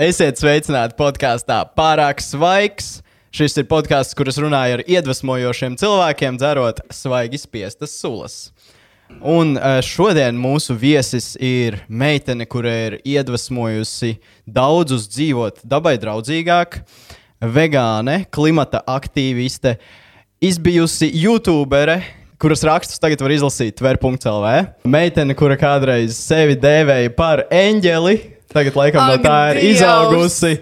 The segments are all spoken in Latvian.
Esiet sveicināti podkāstā Pārāk svaigs. Šis ir podkāsts, kurš runāja ar iedvesmojošiem cilvēkiem, dzerot svaigi spiestas sulas. Un eh, šodien mūsu viesis ir meitene, kura ir iedvesmojusi daudzus dzīvot dabai draudzīgāk, vegāne, klimata aktīviste, izbijusi YouTubere, kuras rakstus tagad var izlasīt tver.lv. Meitene, kura kādreiz sevi dēvēja par eņģeli, tagad laikam no tā ir izaugusi.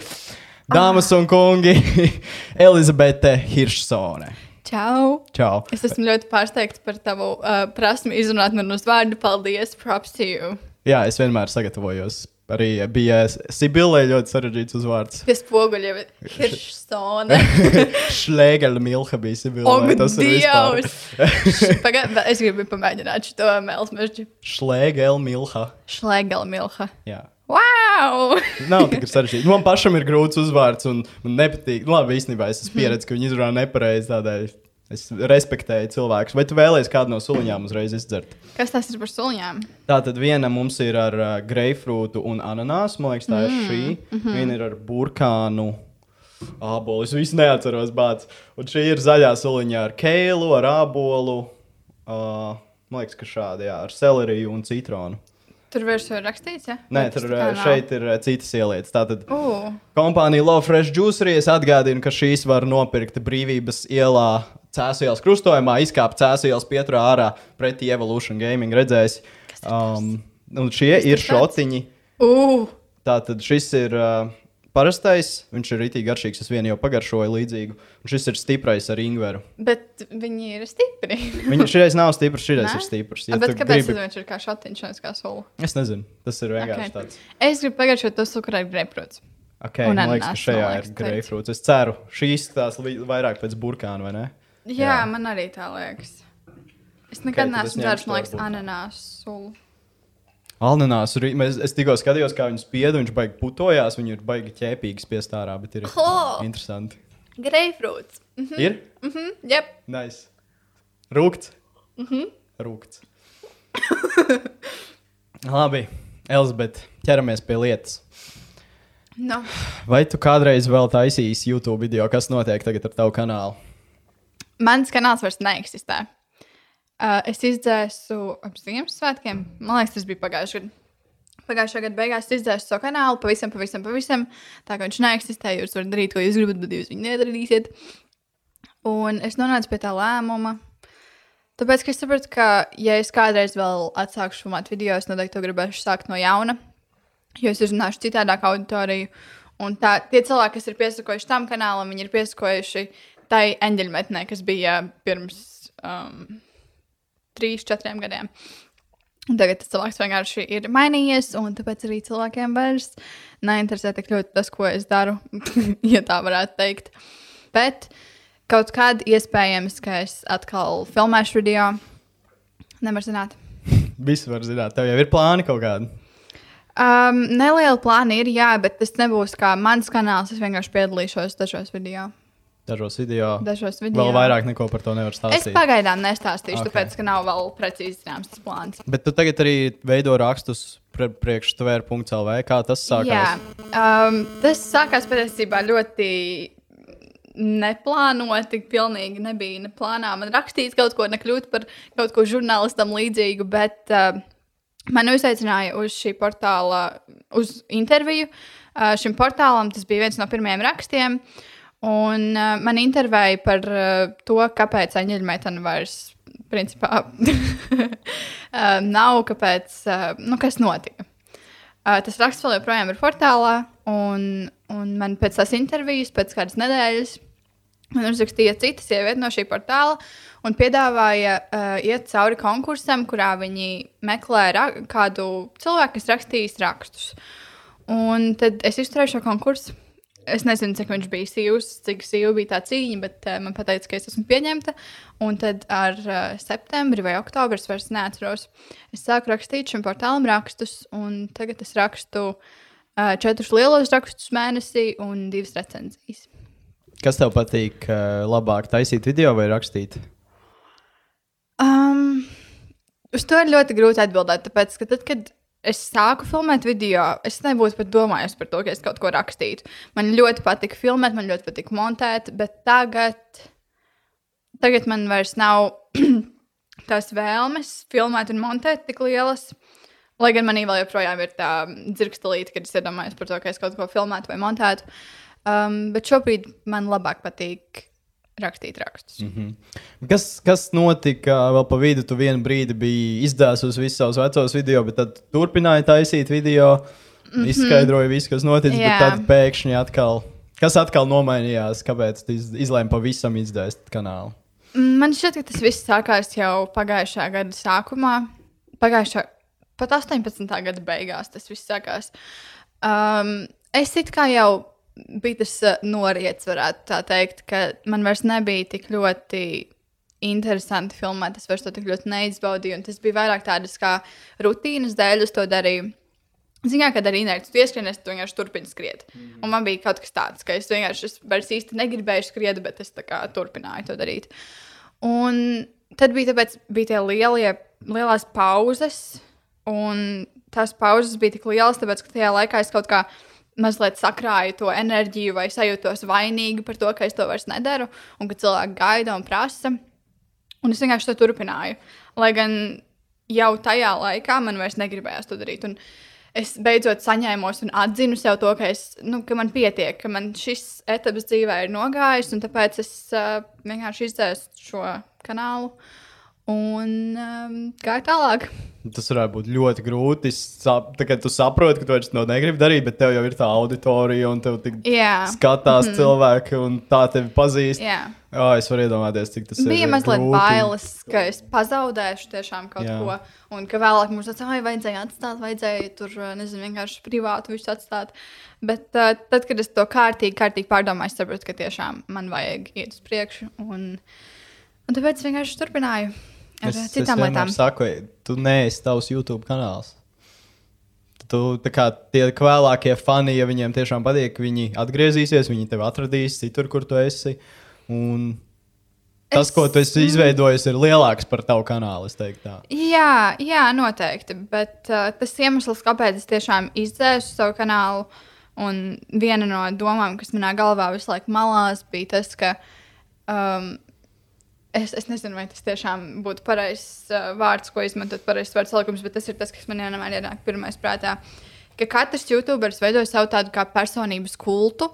Dāmas un kungi, Elizabete Hiršsone. Čau! Čau! Es esmu ļoti pārsteigts par tavu uh, prasmi izrunāt manos vārdu. Paldies! Props to you! Jā, es vienmēr sagatavojos. Arī bija Sibīlē ļoti sarežģīts uzvārds. Pie spoguļa jau ir Hiršstone. Šlēgaļa Milha bija Sibīlē. Ak, Tas ir. Dievs! Pagaid, es gribu pamēģināt šo mēls mežģi. Šlēgaļa Milha. Šlegala milha. Jā. Wow! Nav tik sarežģīti. Man pašam ir grūts uzvārds, un man nepatīk. Labi, īstenībā es Mhm. esmu pieredzējis, ka viņi izrunā nepareizi. Tādēļ es respektēju cilvēkus. Vai tu vēlēsies kādu no suliņām uzreiz izdzert? Kas tas ir par suliņām? Tā tad viena mums ir ar uh, greifrūtu un ananāsu. Man liekas, tā ir šī. Mm -hmm. Viena ir ar burkānu. Ābolu. Es neatceros, bācis. Un šī ir zaļā suliņā ar kēlu, ar ābolu. Uh, man liekas, ka šādi, jā, ar seleriju un citronu. Tur virsū ir rakstīts, ja? Nē, Vai tur kā uh, nav? šeit ir uh, citas ielietas. Tātad Uh, kompānija Low Fresh Juicery. Es atgādinu, ka šīs var nopirkt brīvības ielā, Cēsijas krustojumā, izkāpt Cēsijas pieturā ārā pretī Evolution Gaming. Redzēs, um, un šie ir tas tāds? šotiņi. uh, Tātad šis ir uh, parastais, viņš ir rītīgi garšīgs. Es vienu jau pagaršoju līdzīgu. Un šis ir stiprais ar ingveru. bet viņi ir stipri. Viņš šis nav stiprs, šis Nē? ir stiprs. Ja bet kāpēc gribi- viņš ir kā šotiņš, nevis kā sula? Es nezinu, tas ir vienkārši Ok. okay. tāds. Es gribu pagaršot to cukuru ar grapefruits. Okay, man liekas, ka šajā ir liekas, teikt. greifrūts. Es ceru, šī izskatās vairāk pēc burkāna, vai ne? Jā, Jā. Man arī tā liekas. Es nekad es neesmu dzēris, man liekas, ananāsu sulu. Alnanās, mēs, es tikko skatījos, kā viņu spiedu, viņš baigi putojās, viņi ir baigi ķēpīgi spiestārā, bet ir Ho! interesanti. Grapefruits. Mhm. Ir? Mhm. Jep. Nice. Rūkts. Mhm. Rūkts. Labi, Elizabete, ķeramies pie lietas. Nu, Vai tu kādreiz vēl taisīsi YouTube video, kas notiek tagad ar tavu kanālu? mans kanāls vairs neeksistē. Uh, es izdzēsu ap Ziemassvētkiem. Man liekas, tas bija pagājušajā gadā. Pagājušā gada beigās izdzēsu savu kanālu pavisam, pavisam, pavisam. Tā kā viņš neeksistē, jūs varat darīt, ko jūs gribat, bet jūs viņu nedarīsiet. Un es nonācu pie tā lēmuma. Tāpēc, es saprotu, ka, ja es kādreiz vēl atsākšu filmēt video, es noteikti to gribēšu sākt no jauna. Jo es uzrunāšu citādāku auditoriju. Un tā, tie cilvēki, kas ir piesakojuši tam kanālam, viņi ir piesakojuši tai eņģeļmetnē, kas bija pirms um, trīs, četriem gadiem. Un Tagad tas cilvēks vienkārši ir mainījies, un tāpēc arī cilvēkiem vairs neinteresē tik ļoti tas, ko es daru, ja tā varētu teikt. Bet kaut kādā iespējams, ka es atkal filmēšu video. Nevar zināt. Visi var zināt, tev jau ir plāni kaut kādi. Um, neliela plāna ir, jā, bet tas nebūs kā mans kanāls. Es vienkārši piedalīšos dažos video. Dažos video. Dažos video. Vēl vairāk neko par to nevar Es stāstīt. pagaidām nestāstīšu, Ok. okay. tāpēc, ka nav vēl precīzi zināms tas plāns. Bet tu tagad arī veido rakstus pre priekš tvēr.lv. Kā tas sākās? Jā, um, tas sākās patiesībā ļoti neplānoti. Pilnīgi nebija ne plānā. Man rakstīts kaut ko, nekļūt par kaut ko žurnālistam līdzīgu, bet uh, man uzaicināja uz šī portāla, uz interviju. Uh, šim portālam tas bija viens no pirmajiem rakstiem. Un uh, man intervēja par uh, to, kāpēc Aņģeļmeitene vairs principā uh, nav, kāpēc, uh, nu, kas notika. Uh, tas raksts vēl joprojām ir portālā, un, un man pēc tās intervijas, pēc kādas nedēļas, man uzrakstīja cita sieviete no šī portāla un piedāvāja uh, iet cauri konkursam, kurā viņi meklē kādu cilvēku, kas rakstīs rakstus. Un tad es izturēju šo konkursu. Es nezinu, cik viņš bija sīvs, cik sīva bija tā cīņa, bet uh, man teica, ka es esmu pieņemta. Un tad ar uh, septembri vai oktobri, es vairs neatceros, es sāku rakstīt šim portālam rakstus. Un tagad es rakstu uh, četrus lielos rakstus mēnesī un divas recenzijas. Kas tev patīk uh, labāk, taisīt video vai rakstīt? Um, uz to ir ļoti grūti atbildēt, tāpēc, ka tad, kad es sāku filmēt video, es nebūtu pat domājis par to, ka es kaut ko rakstītu. Man ļoti patika filmēt, man ļoti patika montēt, bet tagad, tagad man vairs nav tās vēlmes filmēt un montēt tik lielas. Lai gan manī vēl joprojām ir tā dzirkstelīte, kad es iedomājos par to, ka es kaut ko filmētu vai montētu. Um, bet šobrīd man labāk patīk rakstīt rakstus. Mm -hmm. kas, kas notika vēl pa vidu? Tu vienu brīdi biji izdēsus visus savus vecos video, bet tad turpināji taisīt video, mm -hmm. izskaidroja visu, kas noticis, yeah. bet tad pēkšņi atkal. Kas atkal nomainījās? Kāpēc tu izlēmi pavisam izdēst kanālu? Man šķiet, ka tas viss sākās jau pagājušā gada sākumā. Pagājušā, pat 18. gada beigās tas viss sākās. Um, es it kā jau bija tas uh, noriets, varētu tā teikt, ka man vairs nebija tik ļoti interesanti filmēt. Es vairs to tik ļoti neizbaudīju, un tas bija vairāk tādas kā rutīnas dēļ, es to darīju. Ziņā, kad arī inerts, tu ieskries, tu vienkārši turpini skriet. Mm. Un man bija kaut kas tāds, ka es vienkārši es vairs īsti negribēju skriet, bet es kā, turpināju to darīt. Un tad bija, tāpēc, bija tie lielie, lielās pauzes, un tās pauzes bija tik lielas, tāpēc, ka tajā laikā es kaut kādā mazliet sakrāju to enerģiju vai sajūtos vainīgi par to, ka es to vairs nedaru, un ka cilvēki gaida un prasa. Un es vienkārši to turpināju. Lai gan jau tajā laikā man vairs negribējās to darīt. Un es beidzot saņēmos un atzinu sev to, ka, es, nu, ka man pietiek, ka man šis etapas dzīvē ir nogājis, un tāpēc es uh, vienkārši izdzēsu šo kanālu un um, gāju tālāk. Tas varētu būt ļoti grūti. Sap, tā, tu saproti, ka tu vairs to negribi darīt, bet tev jau ir tā auditorija, un tev yeah. skatās mm -hmm. cilvēki, un tā tevi pazīst. Yeah. Oh, es varu iedomāties, cik tas bija. Bija mazliet grūti. bailes, ka es pazaudēšu tiešām kaut Jā. ko, un ka vēlāk mums tas vajadzēja atstāt, vajadzēja tur, nezinu, vienkārši privātu visu atstāt. Bet uh, tad, kad es to kārtīgi, kārtīgi pārdomāju, sapratu, ka tiešām man vajag iet uz priekšu, un, un tāpēc vienkārši turpināju. Ar Es, citām es lietām. saku, tu neesi tavs YouTube kanāls. Tu, kā tie vēlākie fani, ja viņiem tiešām patīk, viņi atgriezīsies, viņi tevi atradīs citur, kur tu esi. Un tas, Es- ko tu esi izveidojis, ir lielāks par tavu kanālu. Jā, jā, noteikti. Bet uh, tas iemesls, kāpēc es tiešām izdzēsu savu kanālu, un viena no domām, kas manā galvā visu laiku malās, bija tas, ka um, es, es nezinu, vai tas tiešām būtu pareizs uh, vārds, ko izmantot, pareizs vārds salikums, bet tas ir tas, kas man vienmēr ienāk pirmais prātā. Ka katrs youtuberis veido savu tādu kā personības kultu,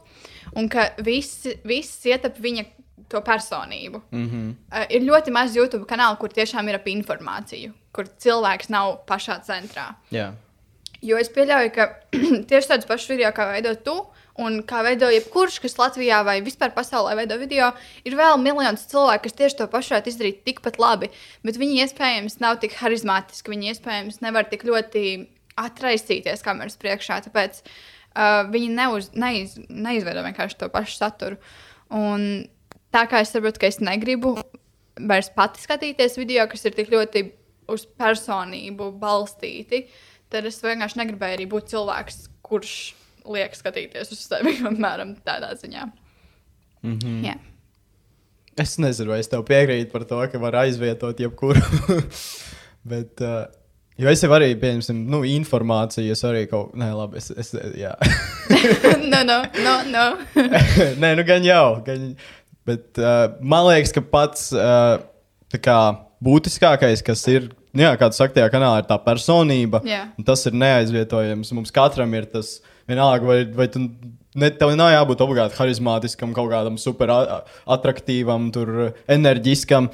un ka visi, viss iet ap viņa to personību. Mm -hmm. Uh, ir ļoti maz YouTube kanālu, kur tiešām ir ap informāciju, kur cilvēks nav pašā centrā. Jā. Jo es pieļauju, ka tieši tādus pašus video, kā veido tu, un kā veido jebkurš, kas Latvijā vai vispār pasaulē veido video, ir vēl miljonus cilvēku, kas tieši to pašu varētu izdarīt tikpat labi. Bet viņi iespējams nav tik harizmātiski, viņi iespējams nevar tik ļoti atraisīties kameras priekšā. Tāpēc uh, viņi neuz, neiz, neizveido vienkārši to pašu saturu. Un tā kā es saprotu, ka es negribu vairs pati skatīties video, kas ir tik ļoti uz personību balstīti, tad es vienkārši negribēju arī būt cilvēks, kurš liek skatīties uz sevi, apmēram tādā ziņā. Mm -hmm. Jā. Es nezinu, vai es tev piekrītu par to, ka var aizvietot jebkuru. Bet, uh, jo es jau arī, pieņemsim, nu, informāciju, es arī kaut kā, nē, labi, es, es jā. no, no, no, no. nē, nu, gan jau. Gan, bet uh, man liekas, ka pats uh, kā, būtiskākais, kas ir, nu, jā, kā tu saki, tajā kanālā ir tā personība. Un Tas ir neaizvietojams. Mums katram ir tas vienalga, vai, vai tu. Ne, tev nav jābūt obligāti harizmātiskam, kaut kādam super attraktīvam, tur, enerģiskam.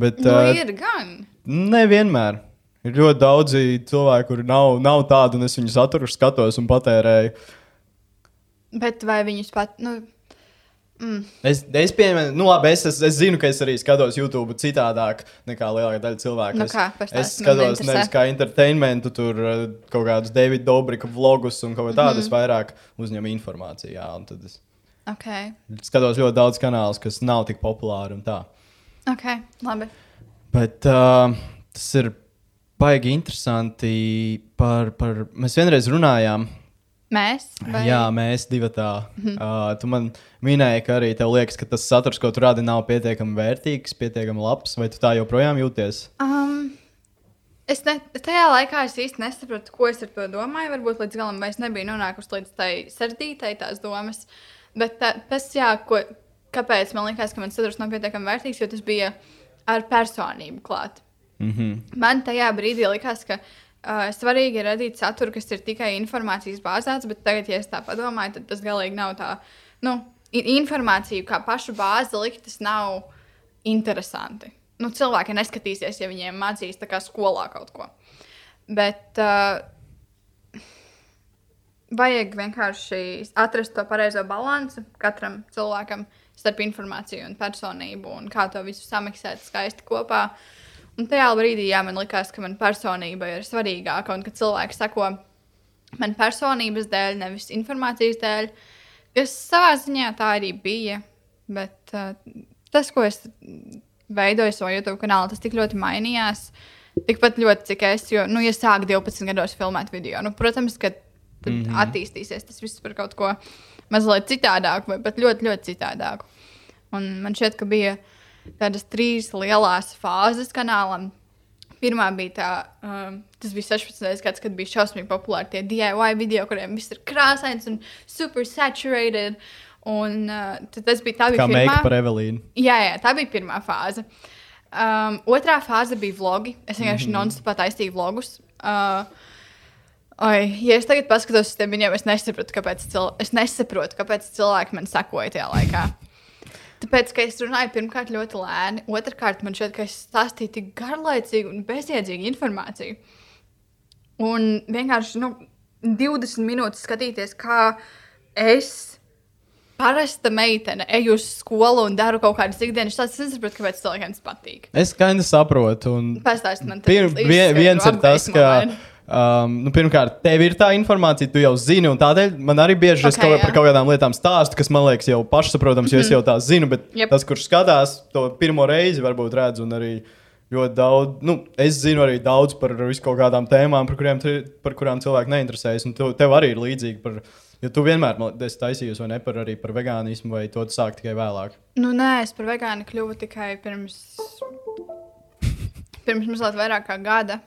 Bet, nu, uh, ir gan. Nevienmēr. Ir ļoti daudzi cilvēki, kuri nav, nav tādi, un es viņu saturu skatos un patērēju. Bet vai viņus pat, nu, Es, es pieņemu, nu, labi, es, es, es zinu, ka es arī skatos YouTube citādāk nekā lielākā daļa cilvēku. Nu es, kā, es man skatos nevis kā entertainmentu, tur uh, kaut kādus Davida Dobrika vlogus un kaut ko tādu. Mm. Es vairāk uzņemu informāciju. Jā, es ok, skatos ļoti daudz kanālus, kas nav tik populāri un tā. ok, labi. Bet uh, tas ir baigi interesanti. Par, par, mēs vienreiz runājām. Mēs? Vai... Jā, mēs divi tā. Mm -hmm. uh, tu man minēji, ka arī tev liekas, ka tas saturs, ko tu rādi, nav pietiekami vērtīgs, pietiekami labs. Vai tu tā joprojām jūties? Um, Es ne, tajā laikā es īsti nesapratu, ko es ar to domāju. Varbūt līdz galam es nebiju nonākusi līdz tai sarežģītai tās domas. Bet tā, tas, jā, ko, kāpēc man liekas, ka mans saturs nav pietiekami vērtīgs, jo tas bija ar personību klāt. Mm -hmm. Man tajā brīdī likās, ka uh, svarīgi ir radīt saturu, kas ir tikai informācijas bāzēts, bet tagad, ja es tā padomāju, tad tas galīgi nav tā. Nu, informāciju kā pašu bāzi likt, tas nav interesanti. Nu, cilvēki neskatīsies, ja viņiem mācīs tā kā skolā kaut ko. Bet uh, vajag vienkārši atrast to pareizo balansu katram cilvēkam starp informāciju un personību un kā to visu samiksēt skaisti kopā. Un tajā brīdī, jā, man likās, ka man personība ir svarīgāka un ka cilvēki sako man personības dēļ, nevis informācijas dēļ, kas savā ziņā tā arī bija. Bet uh, tas, ko es veidoju savā YouTube kanālā, tas tik ļoti mainījās. Tikpat ļoti, cik es, jo, nu, ja sāku 12 gados filmēt video, nu, protams, ka tad mm -hmm. attīstīsies tas viss par kaut ko mazliet citādāku, vai pat ļoti, ļoti citādāku. Un man šķiet, ka bija tādas trīs lielas fāzes kanālam. Pirmā bija tā, um, tas bija 16. gads, kad bija šausmīgi populāri tie DIY video, kuriem viss ir krāsains un super saturated. Un uh, tas bija tā, bija Kā pirmā. meika par Evelīnu. Jā, jā, tā bija pirmā fāze. Um, otrā fāze bija vlogi. Es vienkārši mm -hmm. non-stopā taisīju vlogus. Uh, Oi, ja es tagad paskatos uz tiem viņiem, es nesaprotu, kāpēc, cil... es nesaprotu, kāpēc cilvēki man sekoja tajā laikā. Tāpēc, ka es runāju pirmkārt ļoti lēni, otrkārt man šķiet, ka es stāstīju tik garlaicīgu un bezjēdzīgu informāciju. Un vienkārši nu, 20 minūtes skatīties, kā es parasta meitene eju uz skolu un daru kaut kādas ikdienas lietas. Es nesaprotu, kāpēc cilvēkiem tas patīk. Es skaidri saprotu. un Pastāstiet man, vien, izskaidro, viens ir tas, ka. man. Um, nu, pirmkārt, tev ir tā informācija, tu jau zini, un tādēļ man arī bieži okay, es kaut, par kaut kādām lietām stāstu, kas man liekas jau pašsaprotams, jo es jau tās zinu. Bet Jep. tas, kurš skatās to pirmo reizi, varbūt redz, un arī ļoti daudz, nu, es zinu arī daudz par visu kaut kādām tēmām, par, tri- par kurām cilvēki neinteresējas. Un tu, tev arī ir līdzīgi par, jo tu vienmēr esi taisījusi vai ne par, arī par vegānismu, vai to tu sāki tikai vēlāk. Nu, nē, es par vegānu kļuvu tikai pirms, pirms mazliet vairāk kā gada.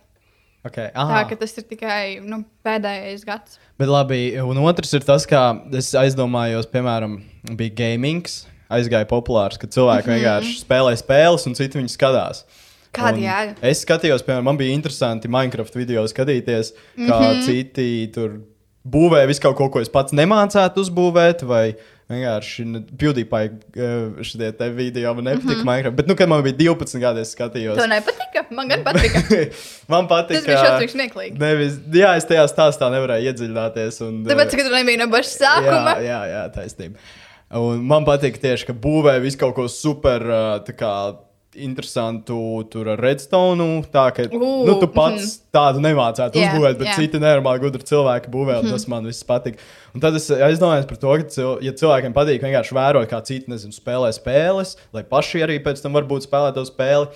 Okay. Tā aha. ka tas ir tikai nu, pēdējais gads. Bet labi, un otrs ir tas, kā es aizdomājos, piemēram, bija gaming, aizgāja populārs, ka cilvēki mm -hmm. vienkārši spēlē spēles un citi viņus skatās. Kāda jēga? Es skatījos, piemēram, man bija interesanti Minecraft video skatīties, kā mm -hmm. citi tur būvē visu kaut ko, ko es pats nemācētu uzbūvēt. Vai vienkārši nu, PewDiePie eh, šitie te video man nepatika mm -hmm. Minecraft. Bet, nu, kad man bija 12 gadi, es skatījos. Tev nepatika? Man gan patika. man patika. Tas bija šausmīgi smieklīgi. Nevis, jā, es tajā stāstā nevarēju iedziļināties. Un, Tāpēc, ka tu nebija no paša sākuma. Jā, jā, jā taisnība. Un man patīk tieši, ka būvē visu kaut ko super ā, tā kā, interesantu tur ar redstone. Tā Ū, nu, tu pats mhm. tādu nemācētu Jā, uzbūvēt, bet jā. citi nenormāli gudri cilvēki būvē, un tas man viss patīk. Un tad es aizdomājos par to, ka, cil ja cilvēkiem patīk vienkārši vērot, kā citi nezinu, spēlē spēles, lai paši arī pēc tam varbūt spēlētu to spēli.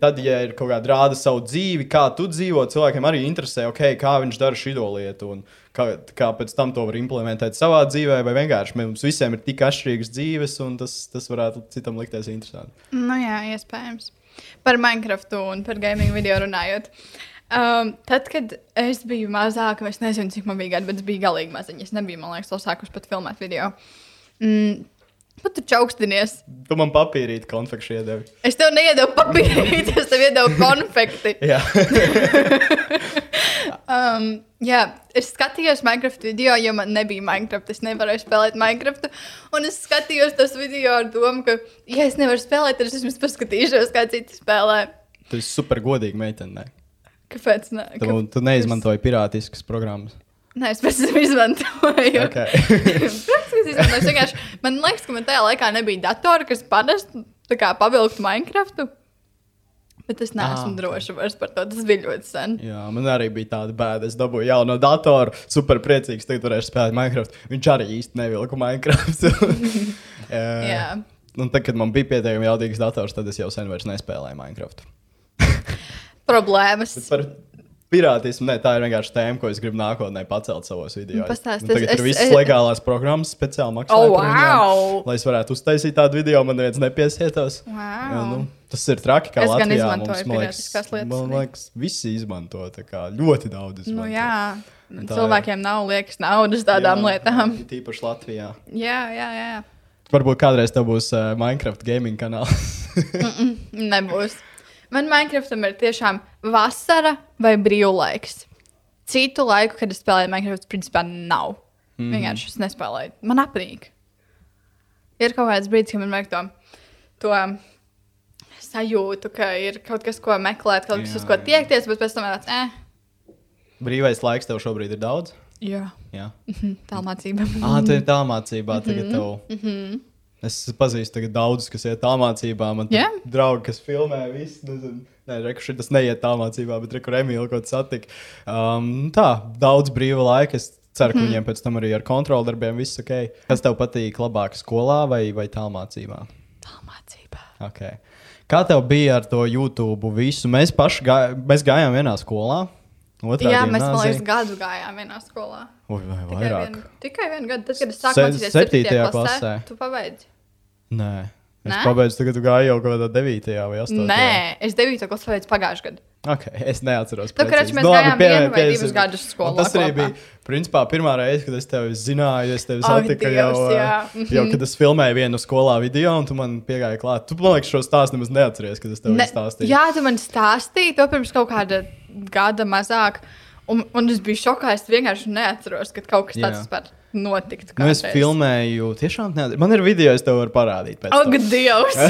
Tad, ja ir kaut kāda rāda savu dzīvi, kā tu dzīvo, cilvēkiem arī interesē, okay, kā viņš dara šo lietu, un kā, kā pēc tam to var implementēt savā dzīvē, vai vienkārši mums visiem ir tik atšķirīgas dzīves, un tas, tas varētu citam likties interesanti. Nu, jā, iespējams. Par Minecraftu un par gaming video runājot. Um, tad, kad es biju mazāka, es nezinu, cik man bija gadi, bet es biju galīgi maziņa. Es nebiju, man liekas, to sākus pat filmēt video. Mm, Pat tu čaukstinies. Tu man papīrīt konfekšu iedevi. Es tev neiedevu papīrīt, es tev iedevu konfekti. Jā, Um, jā, es skatījos Minecraft video, jo man nebija Minecraft. Es nevarēju spēlēt Minecraft. Un es skatījos tos video ar domu, ka, ja es nevaru spēlēt, tad es vismaz paskatīšos, kā citi spēlē. tu esi super godīgi meitene. ne? Kāpēc? Ne? Tu, tu neizmantoji pirātiskas programmas. Nē, es pēc tam izmantoju. Okay. Es izmantoju. Vienkārši- Man liekas, ka man tajā laikā nebija datora, kas parasti pavilktu Minecraftu. Bet es neesmu Ah, vairs par to. Tas bija ļoti sen. Jā, man arī bija tāda bēda. Es dabūju jaunu datoru, super priecīgs, tagad varēšu spēlēt Minecraft. Viņš arī īsti nevilka Minecraft. Jā. Jā. Un tad, kad man bija pietiekami jaudīgs dators, tad es jau sen vairs nespēlēju Minecraft. Problēmas. Bet par, Pirātismu, ne, tā ir vienkārši tēma, ko es gribu nākotnē pacelt savos video. Pastāsti, Tagad es- tur viss es- legālās programmas speciāli maksā. Oh, wow! Lai es varētu uztaisīt tādu video, man neviens nepiesietos. Wow. Jā, nu, tas ir traki, kā Es Latvijā mums, man liekas, lietas man liekas, visi izmanto, tā kā ļoti daudz izmanto. Nu, jā, Tā cilvēkiem nav liekas naudas tādām Jā, lietām. Tīpaši Latvijā. Jā, jā, jā. Varbūt kādreiz tev būs uh, Minecraft gaming kanāls. Nebūs. Man Minecraftam ir tiešām vasara vai brīvlaiks. Citu laiku, kad es spēlēju Minecraft, principā nav. Mm Mhm. -hmm. Vienkārši es nespēlēju. Man apnīk. Ir kaut kāds brīdis, kad man vajag to, to sajūtu, ka ir kaut kas, ko meklēt, kaut kas, Jā, uz ko tiekties, bet pēc tam ir tāds, eh, Brīvais laiks tev šobrīd ir daudz. jā, Jā. tā mācība. Ah, tu esi tālmācībā. Mhm. Tagad tev. Es pazīstu daudzus, kas iet tālmācībā. Man Jā? yeah. draugi, kas filmē, visu. Nezinu. Nē, reku, šī tas neiet tālmācībā, bet reku Emīlu kaut satika. Um, tā, daudz brīva laika. Es ceru, ka viņiem pēc tam arī ar kontroldarbiem viss ok. Kas tev patīk labāk skolā vai, vai tālmācībā? Tā mācība. Okay. Kā tev bija ar to YouTube visu? Mēs paši gā, mēs gājām vienā skolā. Otrā Jā, mēs, man gimnāzija. liekas, gadu gājām vienā skolā. Ui, vai Tikai vairāk. vienu, tikai vienu gadu. Tad, kad es sāku mācīties septītajā 7. klasē, klasē. tu pabeidzi. Nē. Es Nē? pabeidzu, tagad tu gāji jau kaut kādā 9. vai 8. Nē, es 9. klasē pabeidu pagājušajā gadā. Okay, es neatceros. Precīzi. kurš mēs Nu, gājām vienu vai divus gadus skolā Tas arī kopā. bija, principā, pirmā reize, kad es tevi zināju, es tevi Ak, satiku jau, Dievs, jā. uh, jau, kad es filmēju vienu skolā video, un tu man piegāji klāt. Tu, man liekas, šo stāstu nemaz neatceries, kad es tev Ne, stāstīju. jā, tu man stāstīji to pirms kaut kāda gada mazāk. Un, un es biju šokā. Es vienkārši neatceros, ka kaut kas tāds Jā. Notiktu. Nu, es filmēju, tiešām neatceros. Man ir video, es tev varu parādīt. Ak, Dievs!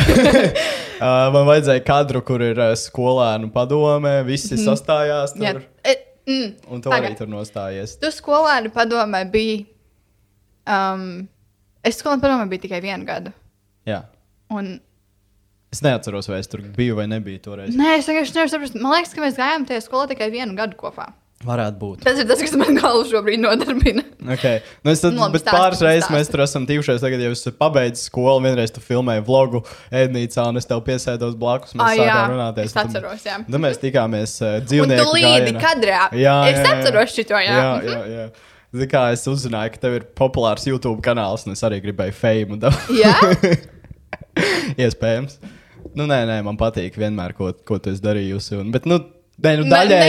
Uh, man vajadzēja kadru, kur ir uh, skolēnu padome, visi mm sastājās tur. Jā, e, mm, Un tu arī Pagaid. tur nostājies. Tu skolēnu padomē bija. Um, es skolēnu padomē biju tikai vienu gadu. Jā. Un, Es neatceros, vai es tur biju vai nebiju toreiz. nē, es vienkārši nevaru saprast. Man liekas, ka mēs gājām tajā skolā tikai vienu gadu kopā. Varētu būt. Tas ir tas, kas man galvu šobrīd nodarbina. Okay. Nu, es tad, Nu, labi, pāris reizes mēs tur esam tikušies. Tagad jau esmu pabeidzis skolu. Vienreiz tu filmēji vlogu ēdnīcā, un es tev piesēdos blakus. Mēs Ah, sākām runāties. es atceros, jā. Tad mēs tikāmies uh, dzīvnieku tu līdi gājienā. kadrā. Jā, es jā, jā. atceros šo, jā. Jā, Mhm. jā, jā. Zini, kā es uzzināju, ka tev ir populārs YouTube kanāls, un es arī gribēju fame. Jā? Iespējams. Nu, nē, nē, man patīk vienmēr, ko, ko tu esi darījusi. Un, bet, nu, nē, nu,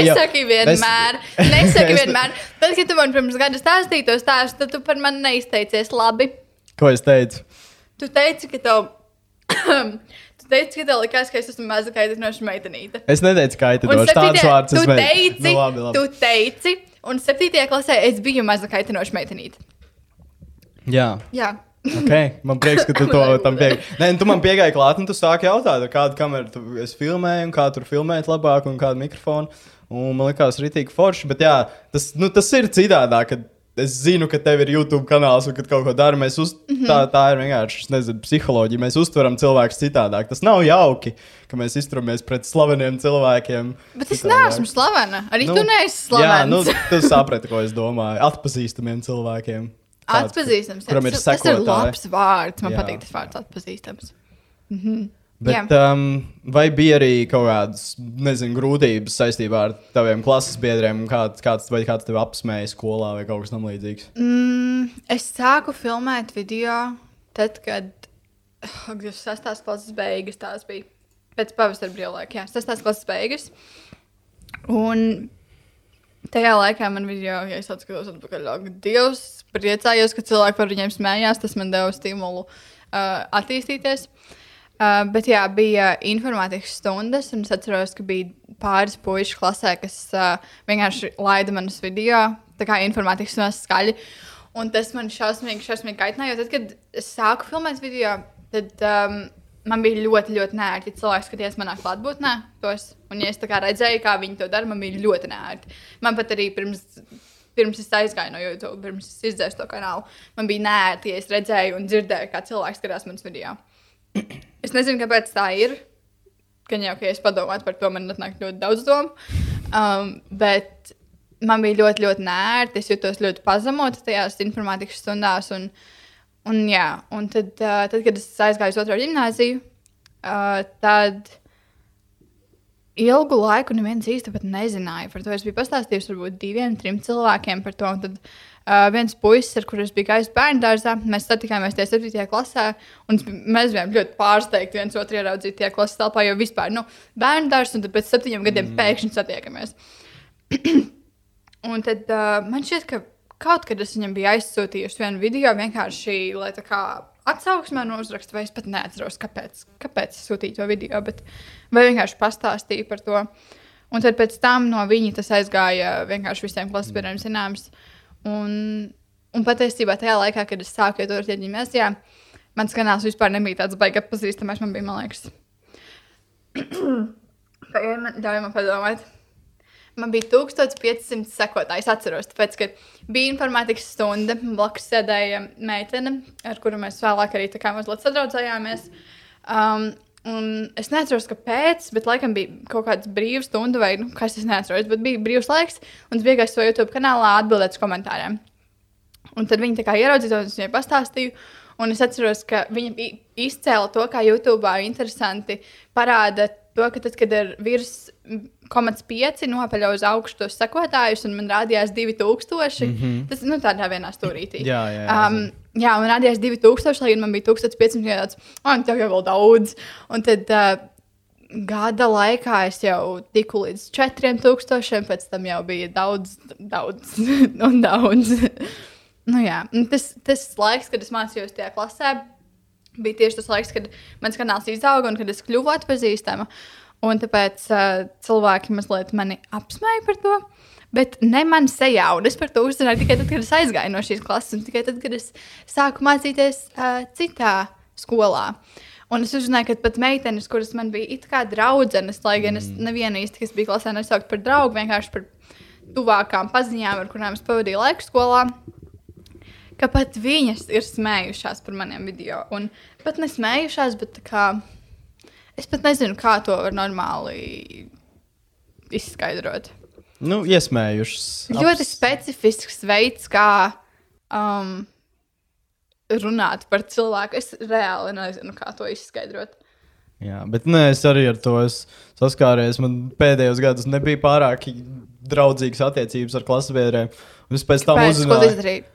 jau- Nesaki vienmēr. Es- Nesaki es- vienmēr. Tad, kad tu man pirms gada stāstīji to stāstu, tad tu par mani neizteicies labi. Ko es teicu? Tu teici, ka tev. tu teici, ka tev likās, ka es esmu maza kaitinoša meitenīte. Es neteicu, ka tādus septītajā- vārdus. tu teici, Nu, labi, labi. tu teici, un septītajā klasē es biju maza kaitinoša meitenīte. Jā. Jā. Okay. Man prieks, ka tu to tam piegāji. Nē, nu, tu man piegāji klāt, un tu sāki jautāt, kādu kameru tu esi filmējis, un kā tur filmēt labāk, un kādu mikrofonu. Un man liekas, rītīgi forši. Bet jā, tas, nu, tas ir citādāk. Kad es zinu, ka tev ir YouTube kanāls, un kad kaut ko dari, mēs uz... mm -hmm. tā, tā ir vienkārši nezinu, psiholoģija. Mēs uztveram cilvēkus citādāk. Tas nav jauki, ka mēs izturamies pret slaveniem cilvēkiem. Bet es citādāk. neesmu slavena. Arī Nu, tu neesi Jā, slavens. nu, tu saprati, ko es domāju. Atpazīstamiem cilvēkiem. Tāds, Atpazīstams. jā. Kuram ir Tas- Tas ir labs vārds. Man Jā, patīk tas vārds atpazīstams. Mhm. Bet, um, vai bija arī kaut kādas, nezinu, grūtības saistībā ar taviem klases biedriem, kāds, kāds, vai kāds tevi apsmēja skolā vai kaut kas tamlīdzīgs? Mm, es sāku filmēt video, tad, kad oh, 6. klases beigas tās bija. Pēc pavasara brīvlaika, jā, 6. klases beigas. Un tajā laikā man video, ja es atskatos atpakaļ, ak, Dievs, priecājos, ka cilvēki par viņiem smējās. Tas man deva stimulu uh, attīstīties. Uh, bet jā, bija informātikas stundas, un es atceros, ka bija pāris puikas klasē, kas uh, vienkārši laida manus video, tā kā informātikas stundas skaļi. Un tas man šausmīgi, šausmīgi kaitināja. Tad, kad es sāku filmēt video, tad um, man bija ļoti, ļoti nērti. ja Cilvēks skatījās manā klātbūtnē, tos. Un, ja es redzēju, kā viņi to dara, man bija ļoti nērti. Man pat arī pirms, pirms es aizgāju no YouTube, pirms es izdzēsu to kanālu, man bija nērti, ja es redzēju un dzirdēju, kā cilvēks skatās manas video. Es nezinu, kāpēc tā ir. Gan jau, ka ja es padomātu par to, man atnāk ļoti daudz domu. Um, bet man bija ļoti, ļoti nērti. Es jutos ļoti pazemota tajās informātikas stundās. Un, un, jā, un tad, uh, tad, kad es aizgāju uz otro gimnāziju, uh, tad ilgu laiku neviens īsti nezināja par to. Es biju pastāstījusi varbūt diviem, trim cilvēkiem par to. Un tad uh, viens puisis, ar kuriem bija gājis bērnu dārzā, mēs satikāmies tajā 7. klasē. Un mēs bijām ļoti pārsteigti viens otru ieraudzīt tajā klases telpā, jo vispār nu, bērnu dārzā un tad pēc septiņiem gadiem mm. pēkšņi satiekamies. un tad uh, man šķiet, ka kaut kad es viņam biju aizsūtījusi vienu video vienkārši, lai tā kā atsauksmē no uzraksta, vai es pat neatceros, kāpēc, kāpēc es sūtīju to video, bet vai vienkārši pastāstīju par to. Un tad pēc tam no viņa tas aizgāja vienkārši visiem klases biedriem zināms. Un, un patiesībā tajā laikā, kad es sāku uz ģimnāzijā, mans kanāls vispār nebija tāds baigi atpazīstamais. Man bija, man liekas, ļauj man padomāt. Man bija 1500 sekotāji. Es atceros, tāpēc, ka bija informātikas stunda. Blakus sēdēja meitene, ar kuru mēs vēlāk arī mazliet sadraudzējāmies. Um, Un es neatceros, kāpēc, bet laikam bija kaut kāda brīva stunda, vai nu, kas es neatceros, bet bija brīvs laiks, un es vienkārši savā YouTube kanālā atbildēju uz komentāriem. Un tad viņi tā kā ieraudzīja to, un es viņai pastāstīju. Un es atceros, ka viņa izcēla to, kā YouTube interesanti parāda to, ka tad, kad ir virs 0,5 nopeļ uz augšu tos sekotājus, un man rādījās 2000, mm -hmm. tas nu, tādā vienā stūrītī. jā, jā, jā, um, jā, man rādījās 2000, lai gan man bija 1500 gadus. Un tev jau vēl daudz. Un tad uh, gada laikā es jau tiku līdz 4000, pēc tam jau bija daudz, daudz un daudz. nu, jā, tas, tas laiks, kad es mācījos tajā klasē bija tieši tas laiks, kad mans kanāls izauga un kad es kļuvu atpazīstama. Un tāpēc uh, cilvēki mazliet mani apsmēja par to. Bet ne man sejā, un es par to uzzināju tikai tad, kad es aizgāju no šīs klases, un tikai tad, kad es sāku mācīties uh, citā skolā. Un es uzzināju, ka pat meitenes, kuras man bija it kā draudzenes, lai gan es mm. nevienu īsti, kas bija klasē, nesaukt par draugu, vienkārši par tuvākām paziņām, ar kurām es pavadīju laiku skolā, ka pat viņas ir smējušās par maniem video. Un pat nesmējušās, bet kā, es pat nezinu, kā to var normāli izskaidrot. Nu, iesmējušas. Ļoti specifisks veids, kā um, runāt par cilvēku. Es reāli nezinu, kā to izskaidrot. Jā, bet nē, es arī ar to saskāries. Man pēdējos gados nebija pārāk draudzīgas attiecības ar klasbiedriem. Es pēc tam uzzināju,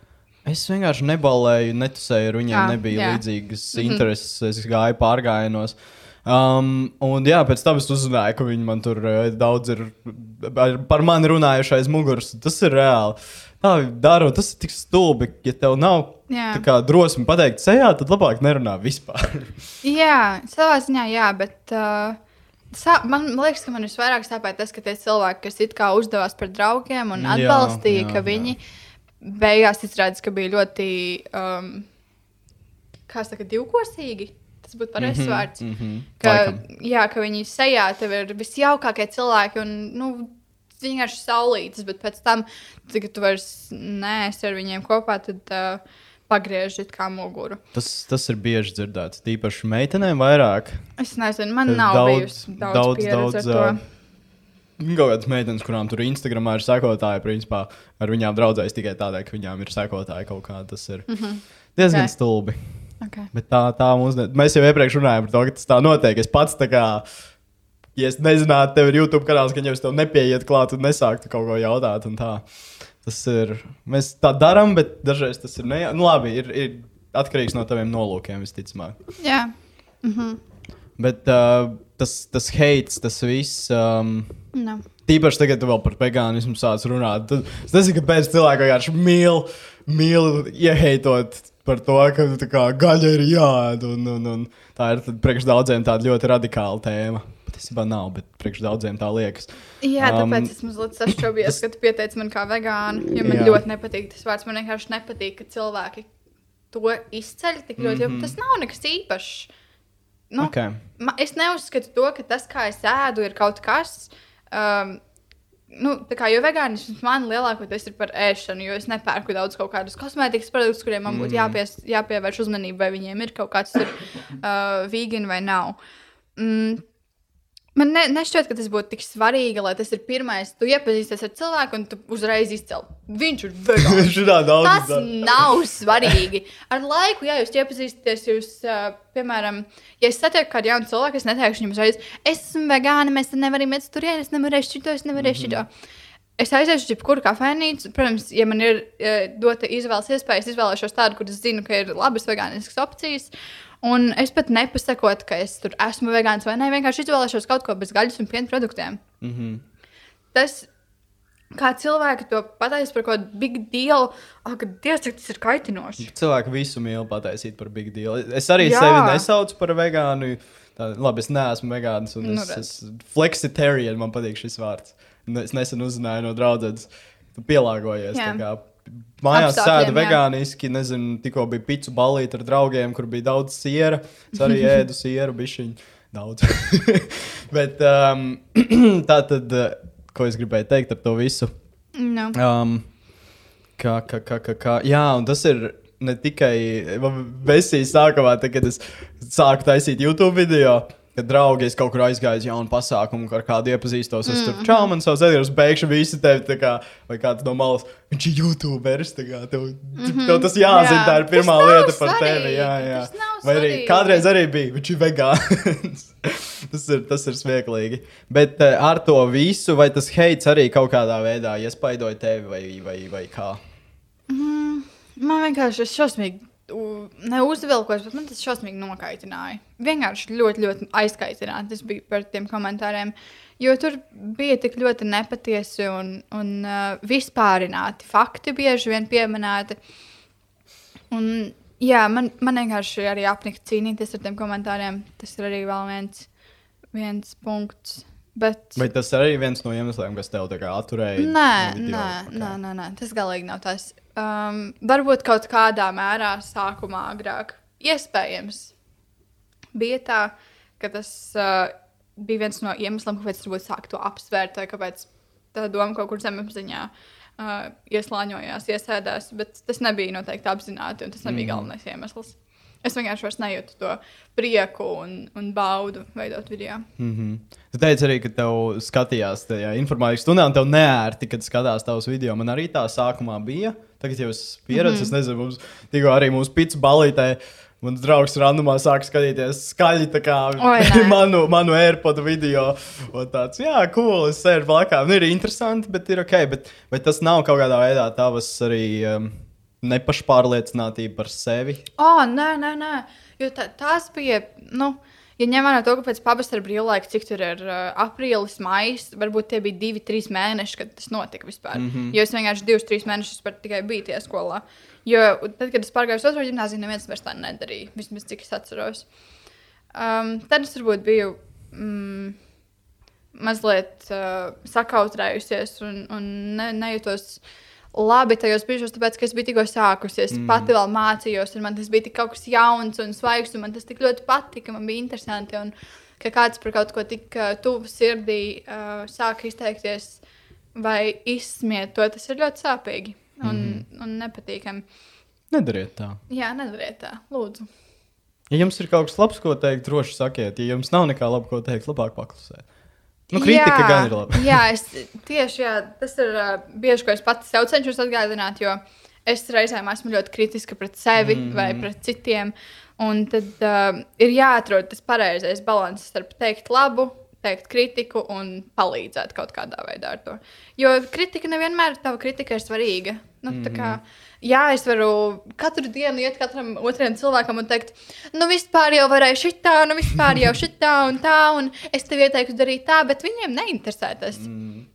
Es vienkārši nebalēju, netusēju ar viņiem, jā, nebija jā. līdzīgas mm -hmm. intereses. Es gāju pārgājienos. Um, un jā, pēc tam es uzzināju, ka viņi man tur uh, daudz ir par mani runājuši aiz muguras. Tas ir reāli. Tā dara, tas ir tik stulbi. Ja tev nav kā, drosmi pateikt, sejā, tad labāk nerunā vispār. jā, savā ziņā, jā, bet. Uh... Sā, man liekas, ka man visvairāk sāpēja tas, ka tie cilvēki, kas it kā uzdevās par draugiem un atbalstīja, jā, jā, ka viņi jā beigās izrādās, ka bija ļoti, um, kā saka, divkosīgi. Tas būtu pareizs mm -hmm, vārds. Mm -hmm, ka, laikam. jā, ka viņi sejā tev ir visjaukākie cilvēki un nu, vienkārši saulītas, bet pēc tam, kad tu vairs neesi ar viņiem kopā, tad uh, pagriežat kā muguru. Tas, tas ir bieži dzirdēts. Tīpaši meitenēm vairāk. Es nezinu, man nav daudz, bijusi daudz, daudz, daudz Kaut kādas meitenes, kurām tur Instagramā ir sekotāji, principā ar viņām draudzējas tikai tādēļ, ka viņām ir sekotāji kaut kā. Tas ir mm -hmm. diezgan okay. stulbi. Okay. Bet tā, tā mums, ne... mēs jau iepriekš runājām par to, ka tas tā notiek. Es pats tā kā, ja es nezinātu, tev ir YouTube kanāls, ka jau es tev nepieiet klāt un nesāktu kaut ko jautāt. Tas ir, mēs tā darām, bet dažreiz tas ir, ne... nu labi, ir, ir atkarīgs no taviem nolūkiem, visticamāk. Jā. Mm -hmm. Bet uh, tas, tas heids, tas viss. Um, no. Tīpaši tagad, kad vēl par vegānismu sāc runāt. Tad, es nezinu, kāpēc cilvēki vienkārši mīl, mīl ieheitot par to, ka kā, gaļa ir jāēd. Un, un, un tā ir priekš daudziem tāda ļoti radikāla tēma. Patiesībā nav, bet priekš daudziem tā liekas. Jā, um, tāpēc es mazliet sašķobījos, tas... ka tu pieteici man kā vegānu. Jo man jā. ļoti nepatīk tas vārds. Man vienkārši nepatīk, ka cilvēki to izceļ tik ļoti. Mm -hmm. Tas nav nekas īpašs. Nu, okay. man, es neuzskatu to, ka tas, kā es ēdu, ir kaut kas. Um, nu, kā, jo vegānisms man lielākoties ir par ēšanu, jo es nepērku daudz kaut kādus kosmētikas produktus, kuriem man būtu mm. jāpies, jāpievērš uzmanība, vai viņiem ir kaut kāds tur uh, vegan vai nav. Mm. Man ne, nešķiet, ka tas būtu tik svarīgi, lai tas ir pirmais. Tu iepazīsties ar cilvēku, un tu uzreiz izcēl. Viņš ir vegāns. Tas nav svarīgi. Ar laiku, ja jūs iepazīstaties, jūs, uh, piemēram, ja es satieku kādu jaunu cilvēku, es neteikšu viņam uzreiz, es esmu vegāna, mēs te nevaram iet turieni, es nevarēšu šito, es nevarēšu šito. Es aiziešu uz jebkuru kafejnīcu. Protams, ja man ir uh, dota izvēles iespēja, es izvēlēšos tādu, kur es zinu, ka ir labas vegāniskas opcijas. Un es pat nepasakot, ka es tur esmu vegāns vai nē, vienkārši izvēlēšos kaut ko bez gaļas un piena produktiem. Mm -hmm. Tas, kā cilvēki to pateiks par kaut kādu big deal, ak, Dievs, cik tas ir kaitinoši. Cilvēki visu mīl pataisīt par big deal. Es arī Jā. Sevi nesaucu par vegānu. Tā, labi, es neesmu vegāns, un Nu, es, redz. es flexitarian man patīk šis vārds. Un Es nesen uzzināju no draudzenes, tu pielāgojies. Kā Mājās sēdu vegāniski, nezinu, tikko bija picu balīti ar draugiem, kur bija daudz siera. Es arī ēdu sieru, bišķiņu daudz. Bet um, tā tad, uh, ko es gribēju teikt ar to visu? No. Um, kā, kā, kā, kā, kā. Jā, un tas ir ne tikai Vesijas sākumā, tad, kad es sāku taisīt YouTube video. Kad draugi es kaut kur aizgāju uz jaunu pasākumu, ar kādu iepazīstos, es tur čau, man savs edgars, beigšu visi tevi, tā kā, vai kāds no malas, viņš ir YouTuberis, tā kā, tev, mm -hmm. tev tas jāzina, Jā. tā ir pirmā lieta par svarīgi, tevi, jā, jā. Vai arī svarīgi. kādreiz arī bija, viņš ir vegāns. tas, ir, tas ir smieklīgi. Bet uh, ar to visu, vai tas heits arī kaut kādā veidā iespaidoja tevi vai, vai, vai kā? Man vienkārši tas šausmīgi, neuzvilkos, bet man tas šausmīgi nokaitināja. Vienkārši ļoti, ļoti aizkaitināti tas bija par tiem komentāriem. Jo tur bija tik ļoti nepatiesi un, un uh, vispārināti fakti, bieži vien pieminēti. Un, jā, man, man vienkārši arī apnika cīnīties ar tiem komentāriem. Tas ir arī viens, viens punkts. Bet... Vai tas arī viens no iemesliem, kas tev atturēja? Nē, no nē, Ok. nē, nē, nē, tas galīgi nav tas. Um, varbūt kaut kādā mērā sākumā agrāk. Iespējams, bija tā, ka tas uh, bija viens no iemesliem, kāpēc es sāku to apsvērt, vai kāpēc tā doma kaut kur zemapziņā uh, ieslāņojās, iesēdās. Bet tas nebija noteikti apzināti, un tas nebija mm. galvenais iemesls. Es vienkārši vairs nejūtu to prieku un, un baudu veidot video. Mm -hmm. Tu teici arī, ka tev skatījās tajā informācijas stundā, un tev neērti, kad skatās tavus video. Man arī tā sākumā bija. Tagad jau es pieredzu, mm -hmm. es nezinu, mums tikko arī mūsu pits balītē. Mans draugs randumā sāk skatīties skaļi tā kā Oi, manu, manu AirPod video. Un tāds, jā, cool, es sēžu blakus. Nu, ir interesanti, bet ir ok. Bet, bet tas nav kaut kādā veidā tavs arī um, nepašpārliecinātība par sevi. Oh, nē, nē, nē. Jo tā, tās bija. Nu, ja ņem vērā to, ka pēc pavasara brīvlaika, cik tur ir uh, aprīlis, maijs, varbūt tie bija divi, trīs mēneši, kad tas notika vispār. Mm -hmm. Jo es vienkārši divus, trīs mēnešus tikai biju tajā skolā. Jo tad, kad es pārgāju uz otro gimnāziju, neviens vairs tā nedarīja. Vismaz cik es atceros. Um, tad es varbūt biju. Mm, mazliet uh, sakautrējusies un, un ne, nejūtos labi tajos brīžos, tāpēc, ka es biju tikko sākusies. Mm. Pati vēl mācījos, un man tas bija kaut kas jauns un svaigs, un man tas tik ļoti patika, man bija interesanti. Un, ka kāds par kaut ko tik uh, tuvu sirdī uh, sāk izteikties vai izsmiet to, tas ir ļoti sāpīgi un, mm. un nepatīkami. Nedariet tā. Jā, nedariet tā, lūdzu. Ja jums ir kaut kas labs, ko teikt, droši sakiet. Ja jums nav nekā laba, ko teikt, labāk paklusiet. Nu, kritika jā, gan ir laba. jā, es tieši jā, tas ir uh, bieži, ko es pats sev cenšos atgādināt, jo es reizēm esmu ļoti kritiska pret sevi mm vai pret citiem. Un tad uh, ir jāatrod tas pareizais līdzsvars starp teikt labu, teikt kritiku un palīdzēt kaut kādā veidā ar to. Jo kritika nevienmēr tava kritika ir svarīga. Nu, mm -hmm. Jā, es varu katru dienu iet katram otram cilvēkam un teikt, nu vispār jau varēja šitā, nu vispār jau šitā un tā, un es tev ieteiktu darīt tā, bet viņiem neinteresē tas. Mm.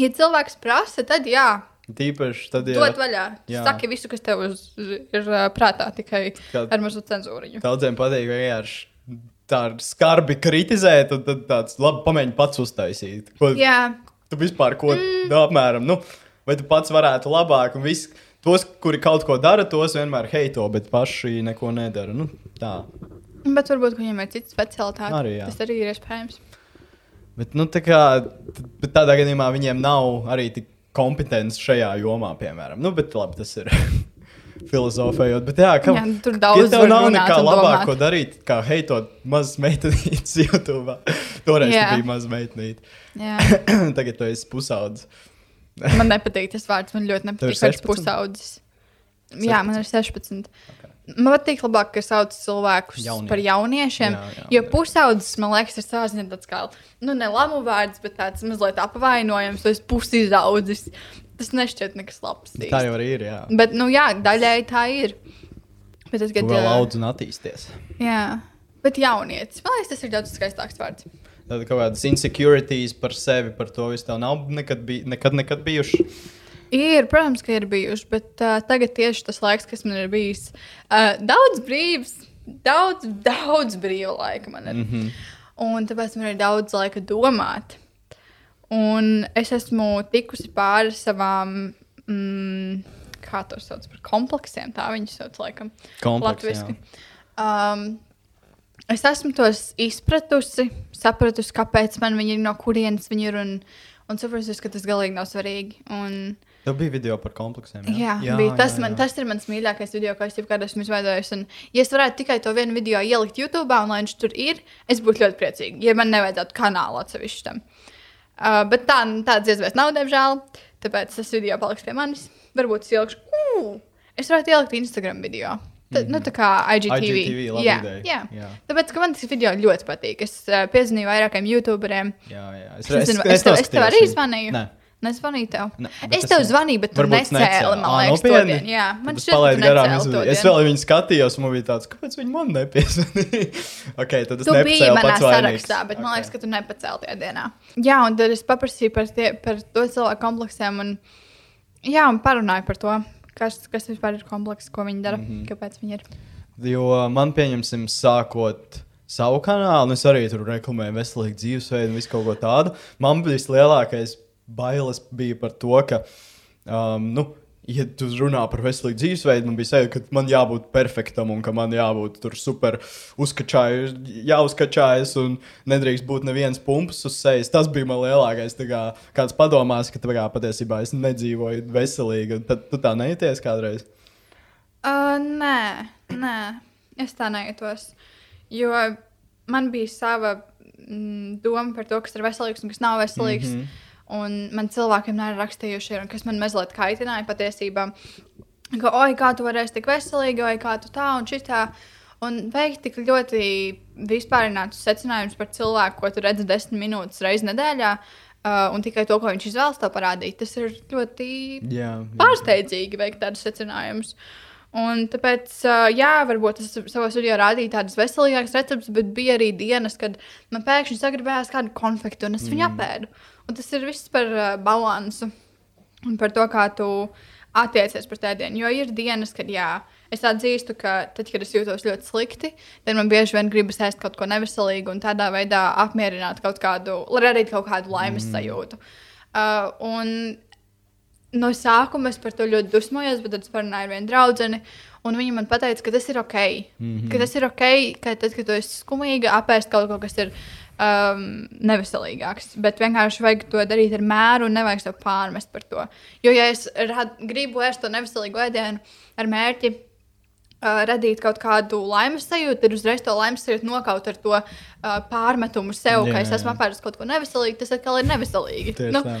Ja cilvēks prasa, tad jā, Tīpaši tad, ja dod vaļā. Jā. Saki visu, kas tev uz, ir prātā, tikai Kā- ar mazu cenzūriņu. daudziem patīk vienkārši tā skarbi kritizēt, un tad tāds labi pamēģini pats uztaisīt. Ko, Jā, Tu vispār ko mm. apmēram, nu, vai tu pats varētu labāk, un viss, tos, kuri kaut ko dara, tos vienmēr heito, bet paši neko nedara. Nu, tā. bet varbūt viņiem ir cits specialitāte. Arī, jā. Tas arī ir iespējams. Bet, nu, tā kā, bet tādā gadījumā viņiem nav arī tik kompetence šajā jomā, piemēram. Nu, bet labi, tas ir. filozofējot. Bet, jā, kam, Jā, tur daudz ja tev nav nekā labāk, ko darīt, kā heitot mazas meitenītes YouTube. Toreiz Jā. tu biji maza meitenīte. Tagad tu esi pusaudzis. Man nepatīk tas vārds. Man ļoti nepatīk vārds 16? pusaudzis. Jā, man ir 16. Man patīk labāk, ka sauc cilvēkus Jaunie. Par jauniešiem. Jā, jā, jo pusaudzis, man liekas, ir sāzina tāds kā, nu, ne lamu vārds, bet tāds mazliet apvainojams. Esi pusizaudzis. Tas nešķiet nekas labs. Tā īsti. jau arī ir. Jā, Bet, nu, jā, daļēji tā ir. Bet tad, tu kad vēl ā, audz un attīsties. Jā, bet jaunietis. Man liekas, tas ir daudz skaistāks vārds. Kaut kādas insecurities par sevi, par to visu tev nav nekad, bij, nekad, nekad bijuši. Ir, protams, ka ir bijuši, bet uh, tagad tieši tas laiks, kas man ir bijis, uh, daudz brīvs, daudz, daudz brīva laika man ir. Mm. -hmm. Un tāpēc man ir daudz laika domāt. Un es esmu tikusi pāri savām, mm, kā to sauc par kompleksiem, tā viņas sauc laikam. Kompleks, Latviski. Um, es esmu tos izpratusi, sapratusi, kāpēc man viņi ir, no kurienes viņi ir. Un, un sapratusi, ka tas galīgi nav svarīgi. Un, Tev bija video par kompleksiem. jā, jā, bija, tas, jā, man, tas ir mans mīļākais video, ko es jebkad esmu izveidojis. Un, ja es varētu tikai to vienu video ielikt YouTube, un lai viņš tur ir, es būtu ļoti priecīga. Ja man nevajadzētu kanālu atsevišķi tam. Uh, bet tā, tādas iespējas nav, diemžēl. Tāpēc tas video paliks pie manis. Varbūt es ielikšu, uh, es varētu ielikt Instagram video. Tā, nu, tā kā IGTV. IGTV, jā, ideja. jā. Jā. Tāpēc, man tas video ļoti patīk. Es uh, piezvanīju vairākiem YouTuberiem. Jā, jā. Es, es, es, tev, es tev arī zvanīju. Nē. Nezvanīju tev. Ne, es tas tev zvanīju, bet tu necēli, man liekas, to nopietni? dienu. Jā, man es šķiet, ka garām. necēli Es, es vēl viņu skatījos, man bija tāds, kāpēc viņi man nepiezvanīja. okay, tad es Tu biji manā sarakstā, bet man Ok. liekas, ka tu nepacēli tajā dienā. Jā, un tad es paprasīju par, tie, par to cilvēku kompleksiem. Un, jā, un parunāju par to, kas, kas vispār ir komplekss, ko viņi dara, mm. -hmm. kāpēc viņi ir. Jo man, pieņemsim, sākot savu kanālu, un es arī tur reklamēju veselīgu dzīvesveidu un visu kaut ko tādu. Man bija lielākais bailes bija par to, ka, um, nu, ja tu runā par veselīgu dzīvesveidu, man bija sajūta, ka man jābūt perfektam un ka man jābūt tur super uzkačājus, jāuzkačājas un nedrīkst būt neviens pumps uz sejas. Tas bija man lielākais. Kā, kāds padomās, ka kā, patiesībā es nedzīvoju veselīgi, tad tu tā nejūties kādreiz. Uh, nē, nē, es tā nejūtos. Jo man bija sava mm, doma par to, kas ir veselīgs un kas nav veselīgs. Mm. -hmm. Un man cilvēkiem nav rakstījuši, un kas man mazliet kaitināja patiesībā. Ka, oi, kā tu varēsi tik veselīgi, oi, kā tu tā un šitā. Un veikt tik ļoti vispārinātus secinājumus par cilvēku, ko tu redzi desmit minūtes reizes nedēļā, uh, un tikai to, ko viņš izvēlas tev parādīt. Tas ir ļoti Jā, jā. pārsteidzīgi veikt tādus secinājumus. Un tāpēc, ā, jā, varbūt es savā video rādīju tādus veselīgākus receptus, bet bija arī dienas, kad man pēkšņi sagribējās kādu konfektu, un es viņu apēdu. Un tas ir viss par uh, balansu un par to, kā tu attiecies pret ēdienu. Jo ir dienas, kad jā, es atzīstu, ka tad, kad es jūtos ļoti slikti, tad man bieži vien gribas ēst kaut ko neveselīgu un tādā veidā apmierināt kaut kādu, lai radītu kaut kādu laimes mm. sajūtu. Uh, un no sākuma es par to ļoti dusmojos, bet tad es parunāju ar vienu draugu. Un viņa man teica, ka tas ir ok. Mm -hmm. Ka tas ir ok, ka tad, kad tu esi skumīga, apēst kaut ko, kas ir um, neveselīgāks. Bet vienkārši vajag to darīt ar mēru un nevajag sev pārmest par to. Jo, ja es rad, gribu ēst to neveselīgu ēdienu ar mērķi uh, radīt kaut kādu laimes sajūtu, tad uzreiz to laimes sajūtu nokaut ar to uh, pārmetumu sev, Jā, ka es esmu apēdis kaut ko neveselīgu. Tas atkal ir neveselīgi. Tieši Nu, tā.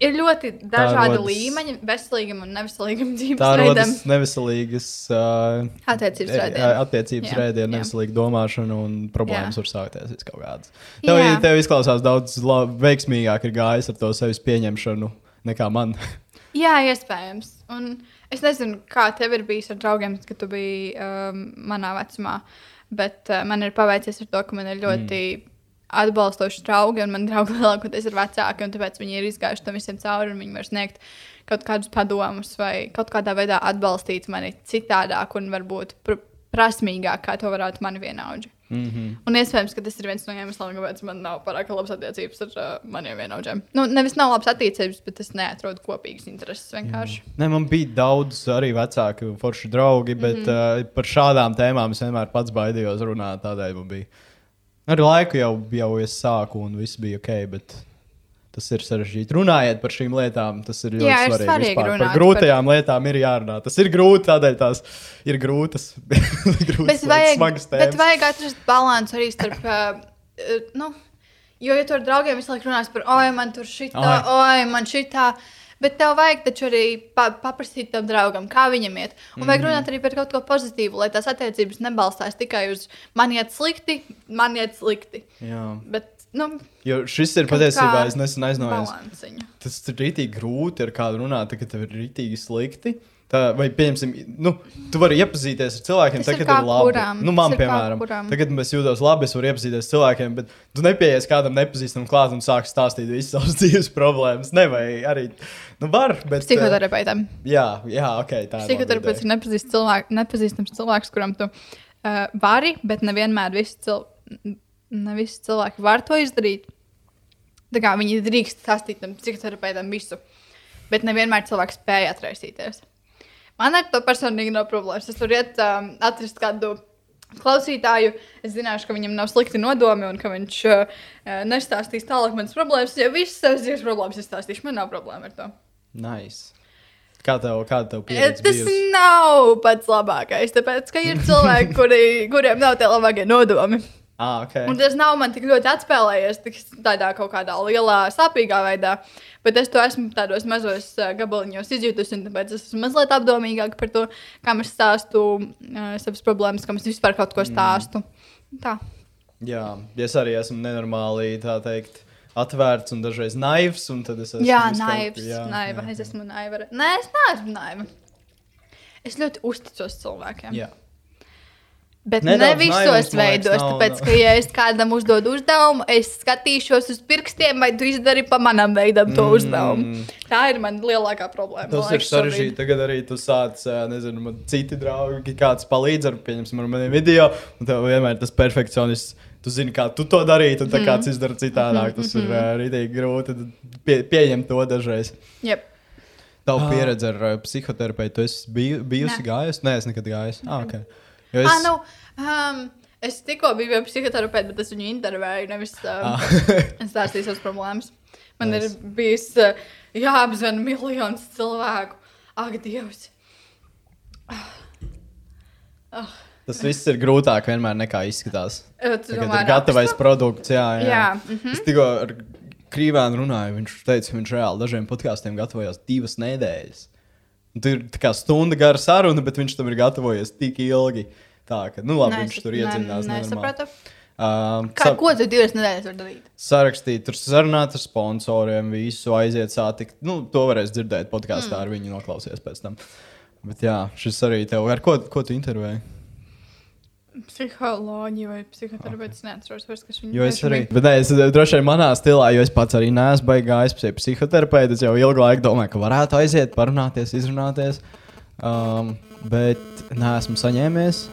ir ļoti dažādi rodas- līmeņi veselīgam un neveselīgam dzīvesveidam. neveselīgas uh, Attiecības e- attiecības jā. neveselīga domāšana un problēmas Jā. var sākties kaut kādas. Tev, Jā. tev izklausās daudz la- veiksmīgāk ir gājis ar to sevis pieņemšanu nekā man. Jā, iespējams. Un es nezinu, kā tev ir bijis ar draugiem, kad tu biji um, manā vecumā. Bet uh, man ir paveicies ar to, ka man ir ļoti mm. atbalstoši draugi, un man draugi lielākoties ir vecāki, un tāpēc viņi ir izgājuši tam visam cauri, un viņi var sniegt kaut kādus padomus vai kaut kādā veidā atbalstīt mani citādāk un varbūt pr prasmīgāk, kā to varētu mani vienaudži. Mm -hmm. Un iespējams, ka tas ir viens no iemesliem, kāpēc man nav pārāk labas attiecības ar uh, maniem vienaudžiem. Nu, nevis nav labas attiecības, bet es neatrodu kopīgas intereses vienkārši. Ne, man bija daudz arī vecāki un forši draugi, bet mm. -hmm. uh, par šādām tēmām es vienmēr pats baidījos runāt. Tādēļ man bija. Ar laiku jau, jau es sāku, un viss bija ok. Bet Tas ir sarežģīti. Runājiet par šīm lietām. Tas ir ļoti Jā, ir svarīgi. svarīgi vispār. par grūtajām par... lietām ir jārunā. Tas ir grūti, tādēļ tās ir grūtas. grūtas Bet vajag, bet vajag atrast līdzsvaru arī starp. Uh, nu, jo, ja tu ar draugiem visu laiku runās par, oi, man tur šitā, Oi. oi, man šitā. Bet tev vajag taču arī pa paprasīt tam draugam, kā viņam iet. Un vajag Mhm. runāt arī par kaut ko pozitīvu, lai tās attiecības nebalstās tikai uz man iet slikti, man iet slikti. Jā. Bet, nu, Jo šis ir patiesībā, es nesen aizdomājos, tas ir rītīgi grūti ar kādu runāt, kad tev ir rītīgi slikti. Tā, vai, pieņemsim, nu, tu vari iepazīties ar cilvēkiem, Tas ir tagad kā ir labi. kuram. Nu, man, ir piemēram, kuram. tagad es jūtos labi, es varu iepazīties ar cilvēkiem, bet tu nepieejies kādam nepazīstamam klāt un sāki stāstīt visas savas dzīves problēmas. Ne, vai arī, nu, var, bet. eh, Psihoterapeitam. Jā, jā, ok, tā ir. Psihoterapeits ir ideja. nepazīstams cilvēks, nepazīstams cilvēks, kuram tu uh, vari, bet nevienmēr visi, cil ne visi cilvēki var to izdarīt. Tā kā viņi drīkst stāstīt tam psihoterapeitam visu, bet nevienmēr cilvēks spēja atraisīties. Man ar to personīgi nav problēmas. Es varu iet um, atrast kādu klausītāju. Es zināšu, ka viņam nav slikti nodomi un ka viņš uh, nestāstīs tālāk manas problēmas. Ja visas savas dzīves problēmas izstāstīšu, man nav problēma ar to. Nice. Kā tev, kāda tev pieredze? Tas bijusi? nav pats labākais, tāpēc, ka ir cilvēki, kuri, kuriem nav tie labākie nodomi. Ah, ok. Un tas nav man tik ļoti atspēlējies tik tādā kaut kādā lielā, sāpīgā veidā. Bet es to esmu tādos mazos gabaliņos izjutusi, un tāpēc es esmu mazliet apdomīgāka par to, kā es stāstu uh, savas problēmas, kā es vispār kaut ko stāstu. Tā. Jā, es arī esmu nenormāli, tā teikt, atvērts un dažreiz naivs. Un es esmu Jā, naivs. jā, naiva. jā, Es jā. esmu naiva. Nē, es neesmu naiva. Es ļoti uzticos cilvēkiem. Jā. Bet Nedaudz ne visos veidos, nav- tāpēc, ka, ja es kādam uzdodu uzdevumu, es skatīšos uz pirkstiem, vai tu izdari pa manam veidam to Mm. uzdevumu. Tā ir mana lielākā problēma. Tas man ir sarežģīti. Tagad arī tu sāc, nezinu, man citi draugi, kāds palīdz ar, pieņemsim, ar maniem video. Un tev vienmēr tas perfekcionists. Tu zini, kā tu to darītu, un tā Mhm. kāds izdara citādāk. Tas ir ā, rītīgi grūti pie, pieņemt to dažreiz. Jep. Tavu pieredzi ar ā, psihoterapeitu, tu esi biju, bijusi Nē. gājusi? Nē, es nekad gājusi. Ah, okay. Jo Es... Ah, nu, um, es tikko biju pie psihoterapeita, bet es viņu intervēju, nevis um, Ah. es stāstīju savas problēmas. Man Nice. ir bijis uh, jāapzina miljonus cilvēku. Ak, Dievs! Tas viss ir grūtāk vienmēr nekā izskatās. Domā ir rakstu? produkts, jā. jā. Jā, mhm. Es tikko ar Krīvēnu runāju. Viņš teica, ka viņš reāli dažiem podkāstiem gatavojās divas nedēļas. Tur ir tā kā stunda gara saruna, bet viņš tam ir gatavojies tik ilgi. Tā ka, nu labi, viņš tur nenormāli. Nesapratu. Um, Kā, ko tu divas nedēļas vari darīt? sarakstīt, tur sarunāt ar sponsoriem, visu aiziet sātikt. Nu, to varēs dzirdēt podkāstā, Mm. ar viņu noklausīties pēc tam. Bet jā, šis arī tev, ar ko, ko tu intervēji? Psiholoģija vai psihoterapeits. Okay. Neatceros, vairs, kas viņu Jo es arī, bet nē, es eh, droši vien manā stilā, jo es pats arī neesmu baigājis pie psihoterapeita. Es jau ilgu laiku domāju, ka varētu aiziet, parunāties, izrunāties. Um, bet neesmu saņēmies.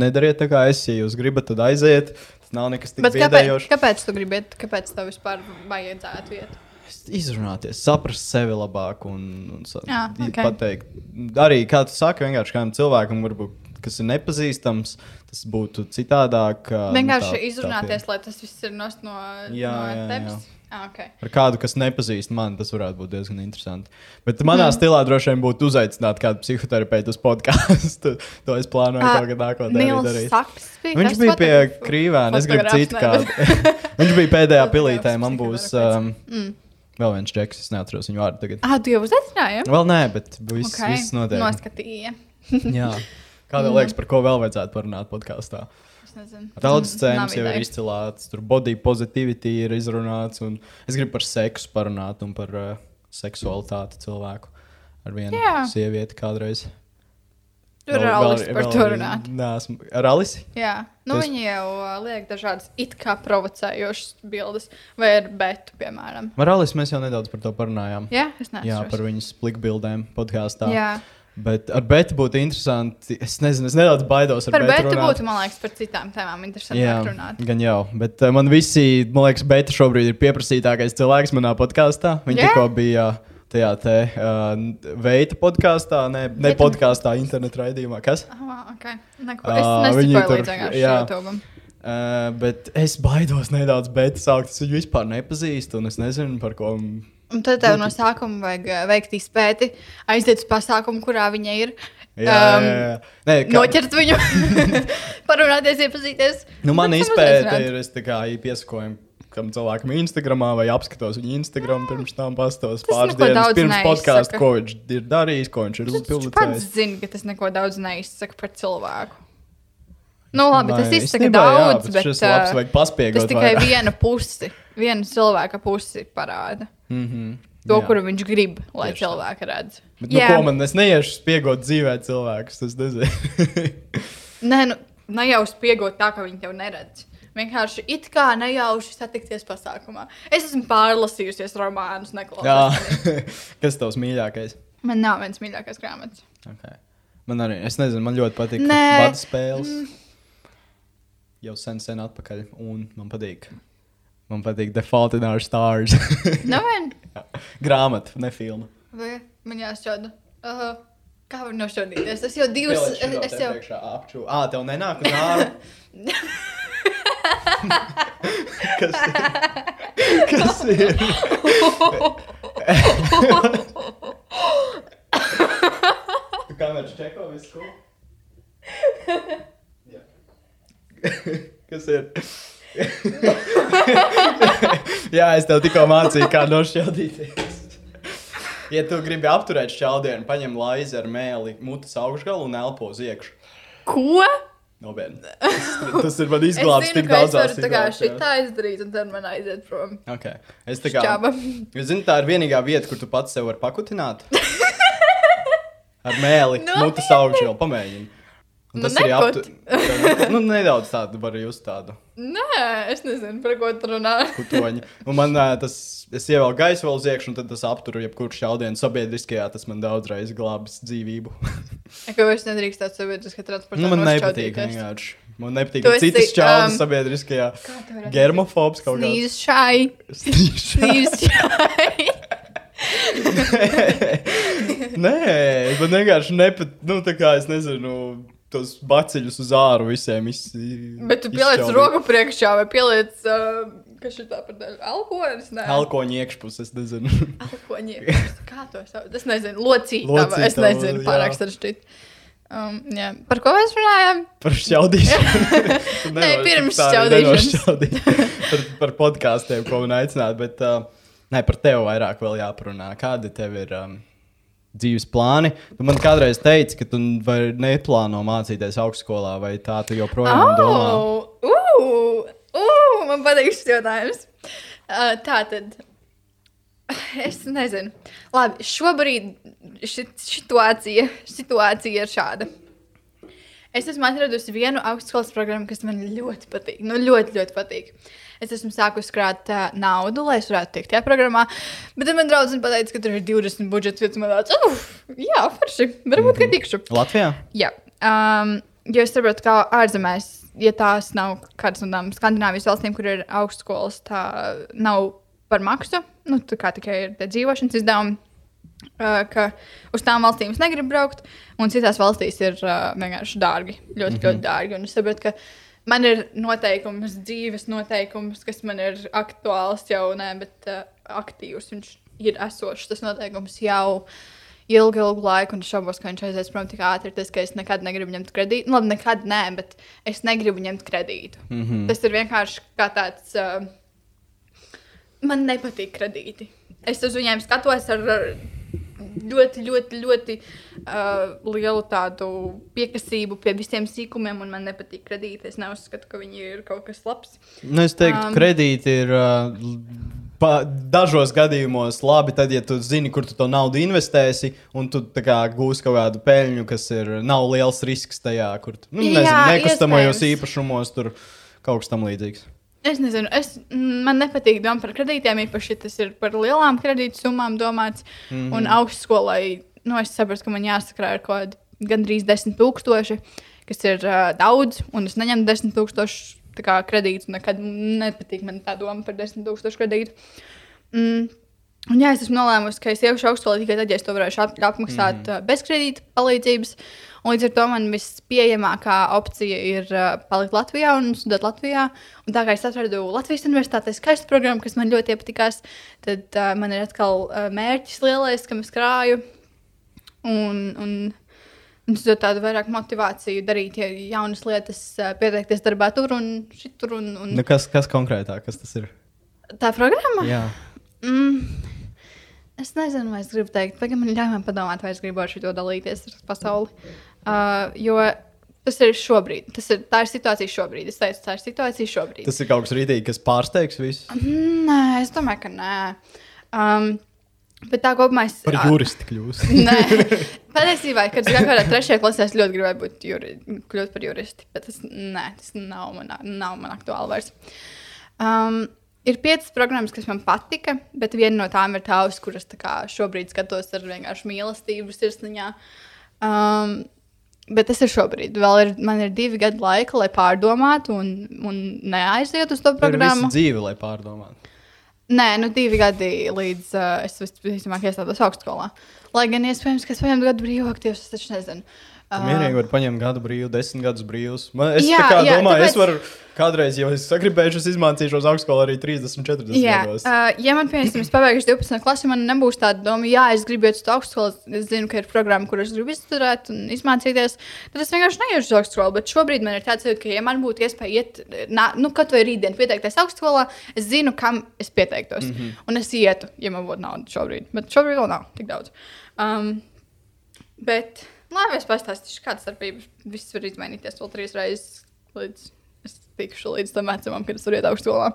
Nedariet tā kā es, ja jūs gribat, tad aiziet. Tas nav nekas tik Bet kāpēc, kāpēc tu gribi iet? Kāpēc tev vispār vajadzētu iet? Izrunāties, saprast sevi labāk un, un Jā, i- ok. pateikt. Arī, kā tu saki, vienkārši kādam cilvēkam, varbūt, kas ir nepazīstams, tas būtu citādāk. nu, Vienkārši tā- tā izrunāties, lai tas viss ir nost no, Jā, no jā, tevis. jā. Ah, okay. Ar kādu, kas nepazīst mani, tas varētu būt diezgan interesanti. Bet manā mm. stilā droši vien būtu uzaicināt kādu psihoterapeitu uz podkāstu. to es plānoju Ah, kaut kādā nākotnē darīt. Bija Viņš bija pie krīvēna. Es gribu citu kādu. Viņš bija pēdējā pilītē. Man būs um. Mm. vēl viens čeks, es neatceros viņu vārdu tagad. Ah, tu jau uzaicināji? Vēl nē, bet viss, Okay. viss notiek. Noskatīja. Jā. Kā tev liekas, par ko vēl vajadzētu parunāt podkāstā? Es nezinu. Daudz scēnas nav jau ir ideju. izcēlētas, tur body positivity ir izrunāts. un Es gribu par seksu parunāt un par uh, seksualitāti cilvēku ar vienu Jā. sievieti kādreiz. Tur ir Alis par to runāt. Nē, esmu ar Alisi. Jā, nu Tas- viņi jau uh, liek dažādas it kā provocējošas bildes, vai ar betu, piemēram. Ar Alisi mēs jau nedaudz par to parunājām. Jā, es nezinu. Jā, par viņas plikbildēm podkāstā. Jā, Bet ar Betu būtu interesanti. Es nezinu, es nedaudz baidos ar par Betu betu runāt. būtu, man liekas, par citām tēmām interesanti Jā, runāt. gan jau. Bet uh, man visi, man liekas, Beta šobrīd ir pieprasītākais cilvēks manā podkāstā. Viņa Jā? tikko bija tajā te uh, veida podkāstā, ne, ne Veita- podkāstā, internetu raidījumā. Kas? Ah, okay. Neko, es līdz vienkārši jā. YouTube. Uh, bet es baidos nedaudz, bet es viņu vispār nepazīstu, un es nezinu, par ko. Un tad tev no sākuma vajag uh, veikt izpēti, aiziet uz pasākumu, kurā viņa ir. Jā, Um, jā, jā. Nē, kā, Noķert viņu, parunāties, iepazīties. nu, man Bet samazināts. ir, es tā kā iesakoju kam cilvēkam Instagramā vai apskatos viņa Instagram pirms tam pastos pāris dienas daudz pirms podkāstu, ko viņš ir darījis, ko viņš ir Viņš pats uzpildījis. zina, ka tas neko daudz neizsaka par cilvēku. Nu, labi, tas izsaka īstenībā jā, daudz, bet šis labs paspiegot tas tikai vienu pusi, vienu cilvēka pusi parāda. Mhm. To, Jā. kuru viņš grib, lai Tieši cilvēki redz. Bet, nu, ko man es neiešu spiegot dzīvē cilvēkus, tas nezinu. Nē, nu, nejauši piegot tā, ka viņi tev neredz. Vienkārši it kā nejauši satikties pasākumā. Es esmu pārlasījusies romānus, Jā, neklausījusies. kas tavs mīļākais? Man nav viens mīļākais grāmatas. Okay. Man arī, es nezinu, man ļoti patīk Nē. bada spēles. Jau sen, sen atpakaļ, un man patīk. Man patīk The Fault in Our Stars. Nav vien. Grāmata, ne filma. Vai man jāšķauda? Uh, kā var nošķaudīties? Es jau divas, es, es jau. apču. Ā, tev nenāk uz ārā. Kas ir? Kas ir? Tu kameras čeko visu? ko? Jā. Kas ir? Jā, es tev tikko mācīju, kā nošķaudīties. Ja tu gribi apturēt šķaudienu, paņem laizi ar mēli mutes augšgalu un elpo uz iekšu. Ko? Nopietni. Tas, tas ir man zinu, tik daudzās varu tā kā situācijās. šitā izdarīt, un tad man aiziet prom. Okay. Es tā kā. Šķāba. Es zinu, tā ir vienīgā vieta, kur tu pats sev vari pakutināt. Ar mēli, Nopietni? mutes augšgalu pamēģini. Un Nu, tas arī nekut. aptu... nu, nedaudz tādu var just tādu Nē, es nezinu, par ko tu runā. kutoņu. Un man tas, es ievēlu gaisu vēl uz iekšā, un tad tas aptur jebkuru šaudienu sabiedriskajā. Tas man daudzreiz glābis dzīvību. Ka vairs nedrīkst tāds sabiedriskā transportā. nu, man nepatīk vienkārši. Man nepatīk, Tu citas esi, čaudas um, sabiedriskajā. Kā Germofobs kaut kāds. Snīz šai, snīz šai. Nē, man vienkārši nepat, nu, tā kā es nezinu, tos baciļus uz āru visiem. Iz, Bet tu pieliec izšķaudīt. roku priekšā vai pieliec, uh, kas ir tā par daļu? Alkoholis? Nē, Elkoņa iekšpus, es nezinu. alkoņi. Kā to sauc? Es nezinu, locītava. Locītava, Es nezinu, pārāk sarežģīt. Um, jā. Par ko mēs runājam? Par šķaudīšanu. Nē, pirms šķaudīšanas. par, par podkāstiem, ko man aicināt. Bet uh, nē, par tevi vairāk vēl jāparunā. Kādi tev ir um, dzīves plāni? Tu man kādreiz teici, ka tu neplāno mācīties augstskolā, vai tā tu joprojām domā? Oh, uh, uh, man patīk šis jautājums. Uh, tā tad. Es nezinu. Labi, šobrīd ši, situācija, situācija ir šāda. Es esmu atradusi vienu augstskolas programmu, kas man ļoti patīk. Nu, ļoti, ļoti patīk. Es esmu sākusi krāt uh, naudu, lai es varētu tikt tajā programmā. Bet tad man draudzene pateica, ka tur ir 20 budžets. tad Man tāds, "Uf, jā, forši. Varbūt, ka tikšu. Latvijā? Jā, um, jo es saprotu, ka ārzemēs, ja tās nav kādas no tām Skandināvijas valstīm, kur ir augstskolas, tā nav par maksu. Nu, tā kā tikai ir dzīvošanas izdevumi. Uh, ka uz tām valstīm es negribu braukt, un citās valstīs ir uh, vienkārši dārgi. Ļoti, mm -hmm. ļoti dārgi. Un es saprotu, ka man ir noteikums, dzīves noteikums, kas man ir aktuāls jau ne, bet uh, aktīvs. Viņš ir esošs. Tas noteikums jau ilgu, ilgu laiku, un es šaubos, ka viņš aizies prom tik ātri. Tas, ka es nekad negribu ņemt kredītu. Nu, labi, nekad nē, bet es negribu ņemt kredītu. Mm -hmm. Tas ir vienkārši kā tāds. Uh, man nepatīk kredīti. Es uz viņiem skatos ar ar ļoti, ļoti, ļoti uh, lielu tādu piekasību pie visiem sīkumiem, un man nepatīk kredīti. Es neuzskatu, ka viņi ir kaut kas labs. Nu, es teiktu, Um, kredīti ir uh, pa, dažos gadījumos labi, tad, ja tu zini, kur tu to naudu investēsi, un tu tā kā, gūsi kaut kādu peļņu, kas ir nav liels risks tajā, kur tu nu, nezinu, Jā, nekustamajos īpašumos tur kaut kas tam līdzīgs. Es nezinu, es, mm, man nepatīk domāt par kredītiem, īpaši tas ir par lielām kredītu summām domāts. Mm -hmm. Un augstskolai, nu, es saprotu, ka man jāsakrā ar kaut kādu gandrīz 10,000, kas ir uh, daudz, un es neņemu 10,000 tā kā kredītus. Nekad nepatīk man tā doma par 10,000 kredītu. Mm. Un, jā, es esmu nolēmusi, ka es iešu augstskolā tikai tad, ja es to varēšu ap, apmaksāt mm bez kredīta palīdzības. Un līdz ar to man vispieejamākā opcija ir uh, palikt Latvijā un studēt Latvijā. Un tā kā es atradu Latvijas universitātē skaistu programmu, kas man ļoti iepatikās, tad uh, man ir atkal uh, mērķis lielais, kam es krāju. Un, un, un tas dod tādu vairāk motivāciju darīt ja jaunas lietas, uh, pieteikties darbā tur un šitur. Un, un... Nu, kas, kas konkrētāk, kas tas ir? Tā programma? Jā. Mm. Es nezinu, vai es gribu teikt, vai man man padomāt, vai es gribu ar šo dalīties ar pasauli. Uh, jo tas ir šobrīd. Tas ir, tā ir situācija šobrīd. Es teicu, tā ir situācija šobrīd. Tas ir kaut kas rītīgi, kas pārsteigs visu. Nē, es domāju, ka nē. Um, bet tā kopumā es. Par juristi kļūst. Nē, patiesībā, kad es gāju trešajā klasē, es ļoti gribēju būt juri, kļūt par juristi. Bet tas, nē, tas nav man, nav man aktuāli vairs. Um, Ir piecas programmas, kas man patika, bet viena no tām ir tā, uz kuras kā, šobrīd skatos ar vienkārši mīlestību sirsniņā. Um, bet tas ir šobrīd. Vēl ir, man ir divi gadi laika, lai pārdomātu un, un neaizietu uz to programmu. Ir dzīve, lai pārdomātu. Nē, nu divi gadi līdz uh, es visticamāk iestātos augstskolā. Lai gan iespējams, ka es paņemtu gadu brīvākties, es taču nezinu. Tu mierīgi var paņemt gadu brīvu, desmit gadus brīvus. Man, es jā, jā, domāju, tāpēc... es varu kādreiz, ja es sagribēšu, es izmācīšos augstskolā arī 30, 40 jā, gados. Uh, ja man, piemēram, es pabeigšu 12. klasi, man nebūs tāda doma, jā, es gribu iet uz augstskolu, es zinu, ka ir programma, kuras gribu izturēt un izmācīties, tad es vienkārši neiešu uz augstskolu. Bet šobrīd man ir tāds, ka, ja man būtu iespēja iet, nā, nu, kaut vai rītdien pieteikties augstskolā, es zinu, kam es pieteiktos. Mm -hmm. Un es ietu, ja man būtu nauda šobrīd. Bet šobrīd vēl nav tik daudz. Um, bet Labi, es pastāstīšu, kāda starpība. Viss var izmainīties vēl trīs reizes, līdz es tikšu līdz tam vecumam, kad es varu iet augstskolā.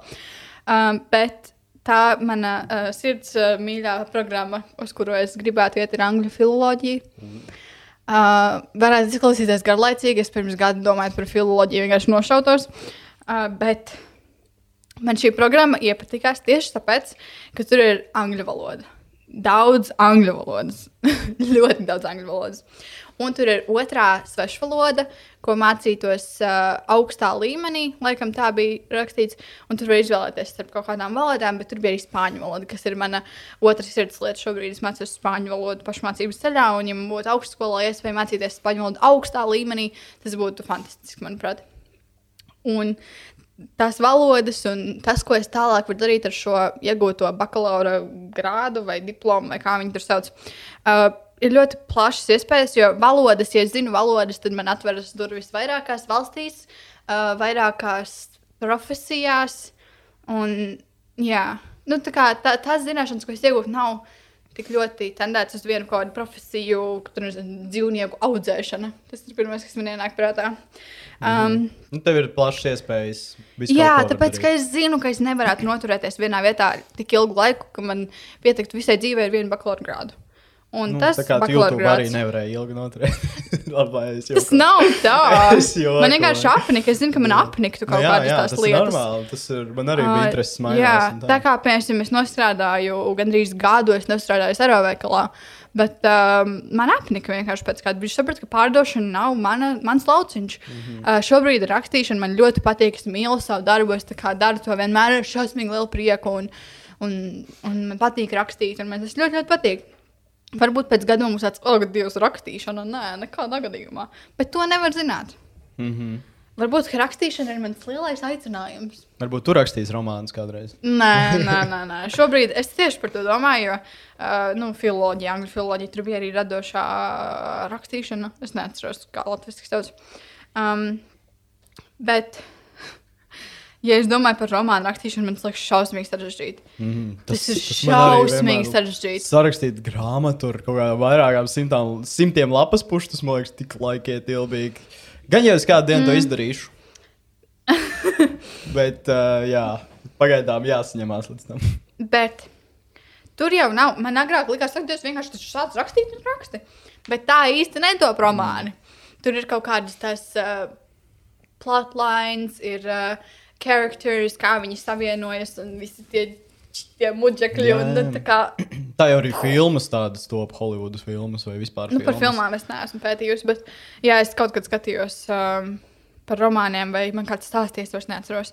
Um, bet tā mana uh, sirds uh, mīļā programma, uz kuru es gribētu iet, ir angļu filoloģija. Mm. Uh, varētu izklausīties garlaicīgi. Es pirms gada domāju par filoloģiju, vienkārši nošautos. Uh, bet man šī programma iepatikās tieši tāpēc, ka tur ir angļu valoda. Daudz angļu valodas. ļoti daudz angļu valodas. Un tur ir otrā svešvaloda, ko mācītos uh, augstā līmenī. Laikam tā bija rakstīts. Un tur var izvēlēties starp kaut kādām valodām, bet tur bija arī spāņu valoda, kas ir mana otrā sirds lieta. Šobrīd es mācos spāņu valodu pašmācības ceļā, un, ja man būtu augstskolā iespēja mācīties spāņu valodu augstā līmenī, tas būtu fantastiski, manuprāt. Un tās valodas un tas, ko es tālāk varu darīt ar šo iegūto bakalaura grādu vai diplomu, vai kā viņi tur sauc. Uh, ir ļoti plašas iespējas, jo valodas, ja es zinu valodas, tad man atveras durvis vairākās valstīs, uh, vairākās profesijās. Un, jā, nu, tā kā, tā, tās zināšanas, ko es iegūstu, nav tik ļoti tendēts uz vienu kādu profesiju, tur ir dzīvnieku audzēšana. Tas ir pirmais, kas man ienāk prātā. Um, mm. nu, tev ir plašs iespējas. Jā, tāpēc, ka es zinu, ka es nevarētu noturēties vienā vietā tik ilgu laiku, ka man pietiktu visai dzīvē ar vienu bakalaura grādu. Un nu, tas tā kā YouTube arī nevarēja ilgi noturēt. Tas nav tā. man vienkārši apnika. Es zinu, ka man apniktu kaut nu, jā, kādas jā, tās tas lietas. Normāli. Tas ir, man arī bija interesants mainās. Jā, tā. tā kā, piemēram, es nostrādāju gandrīz gadu, es nostrādāju saraveikalā. Bet um, man apnika vienkārši pēc kāda brīža saprast, ka pārdošana nav mana, mans lauciņš. Mm -hmm. uh, šobrīd rakstīšana man ļoti patīk. Es mīlu savu darbu, es daru to vienmēr ar šausmīgi lielu prieku. Un, un, un man patīk rakstīt, un man tas ļoti, ļoti patīk. Varbūt pēc gada mums tāds, oh, Dievs, rakstīšana. Nē, nekādā gadījumā. Bet to nevar zināt. Mm -hmm. Varbūt rakstīšana ir mans lielais aicinājums. Varbūt tu rakstīsi romānus kādreiz. Nē, nē, nē, nē. Šobrīd es tieši par to domāju, jo uh, nu, filoloģija, angļu filoloģija, tur bija arī radošā rakstīšana. Es neatceros, kā latviešu sauc. Um, bet Ja es domāju par romānu rakstīšanu, man liekas, šausmīgi sarežģīti. Mm, tas, tas ir tas šausmīgi sarežģīti. Sarakstīt grāmatu ar kaut kādām vairākām simtām, simtiem lapas pušu, tas man liekas, tik laikietilpīgi. Gan jau es kādu dienu mm. to izdarīšu. Bet, uh, jā, pagaidām jāsaņemās līdz tam. Bet tur jau nav. Man agrāk likās, ka tas vienkārši tas sāc rakstīt un raksti. Bet tā īsti netop romāni. Mm. Tur ir kaut kādas tās uh, plotlines, ir. Uh, characters, kā viņi savienojas un visi tie. Tie muģekļi, jā, jā. Un, tā, kā... tā jau arī filmas, tādas top Holivudas filmas vai vispār. Nu, filmas. par filmām es neesmu pētījusi, bet jā, es kaut kad skatījos um, par romāniem, vai man kāds stāstījis, vairs neatceros.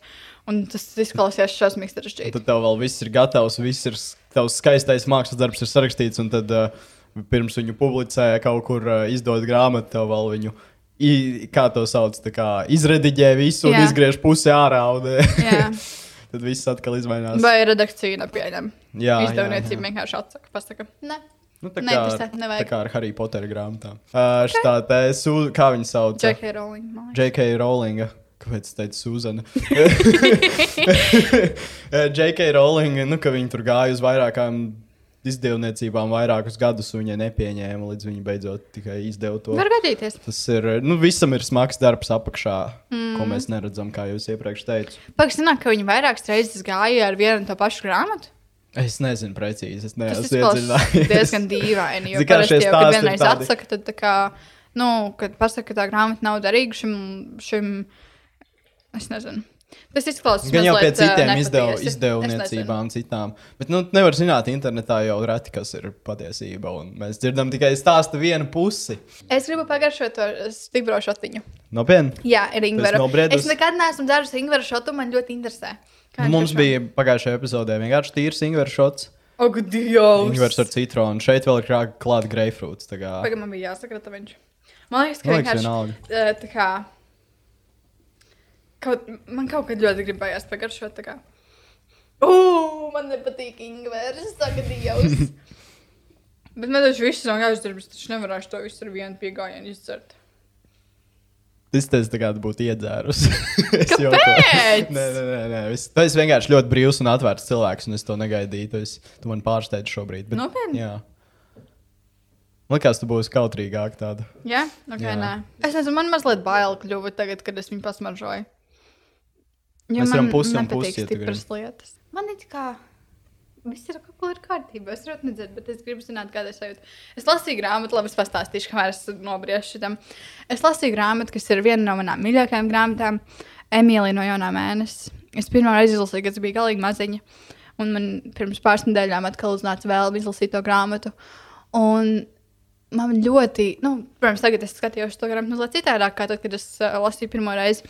Un tas izklausījās šausmīgi sarežģīti. Tad tev vēl viss ir gatavs, viss ir tavs skaistais mākslas darbs, ir sarakstīts, un tad uh, pirms viņu publicēja kaut kur uh, izdod grāmatu, tev vēl viņu. I, kā to sauc, tā kā izrediģē visu un Jā. izgriež pusi ārā. Un, Jā. tad viss atkal izmainās. Vai redakcija nepieņem? Jā, Izdevniecība vienkārši atsaka, pasaka. Ne. Nu, tā, kā, nevajag. tā kā ar Harry Potter grāmatām. Uh, šitā te, su, kā viņi sauc? J.K. Rowling. J.K. Rowlinga. Kāpēc es teicu, Suzana? J.K. Rowlinga, nu, ka viņi tur gāja uz vairākām izdevniecībām vairākus gadus, un viņa nepieņēma, līdz viņa beidzot tikai izdeva to. Var gadīties. Tas ir, nu, visam ir smags darbs apakšā, mm. ko mēs neredzam, kā jūs iepriekš teicu. Pagaidām, ka viņi vairākas reizes gāja ar vienu un to pašu grāmatu. Es nezinu precīzi, es Tas neesmu iedziļinājies. diezgan dīvaini. Jo parasti jau, kad ir vienreiz tādi- atsaka, tad tā kā, nu, kad pasaka, ka tā grāmata nav derīga šim, šim es nezinu. Tas izklausās Gan jau ā, citiem izdev, nepatiesi. Es izdevniecībām, citām. Bet, nu, nevar zināt, internetā jau reti, kas ir patiesība. un Mēs dzirdam tikai stāstu vienu pusi. Es gribu pagaršot to stipro šotiņu. Nopietni. Jā, ir ingvera. Es nekad neesmu dzērusi ingvera šotu, man ļoti interesē. Viņš Mums garšo? bija pagājušajā epizodē vienkārši tīrs ingveru šots. Ak, Dievs! Ingvers ar citronu. Šeit vēl ir krā- klāt greifrūts. Pagaidām, man bija jāsakrata viņš. Man liekas, ka vienkārši vienalga. ā, tā kā. Kaut, man kaut kad ļoti gribējās pagaršot. Ugh, man nepatīk ingvers, tagad Dievs. Bet man tas viss ir vienkārši darbs, taču nevarēšu to visu ar vienu piegājienu izdzert. Es teicu, tā kā tu būtu iedzērus. Es Kāpēc? jokoju. Nē, nē, nē. nē. Es, vienkārši ļoti brīvs un atvērts cilvēks, un es to negaidīju. Tu, esi, tu man pārsteidz šobrīd. Bet, Nopietni? Jā. Man liekas, tu būsi kautrīgāk tāda. Jā, ok, Jā. nē. Es nezinu, man mazliet bail kļuva tagad, kad es viņu pasmaržoju. Jo Mēs varam pusi un pusi, lietas. Man ir kā. Viss ir kaut kur kārtībā. Es varu nedzert, bet es gribu zināt, kāda ir sajūta. Es lasīju grāmatu, labi, es pastāstīšu, kamēr es nobriežu šitam. Es lasīju grāmatu, kas ir viena no manām mīļākajām grāmatām, Emīlija no jaunā mēneša. Es pirmo reizi izlasīju, kad es biju galīgi maziņa. Un man pirms pāris nedēļām atkal uznāca vēl izlasīt to grāmatu. Un man ļoti, nu, protams, tagad es skatījos to grāmatu mazliet citādāk, kā tad, kad es uh, lasīju pirmo reizi.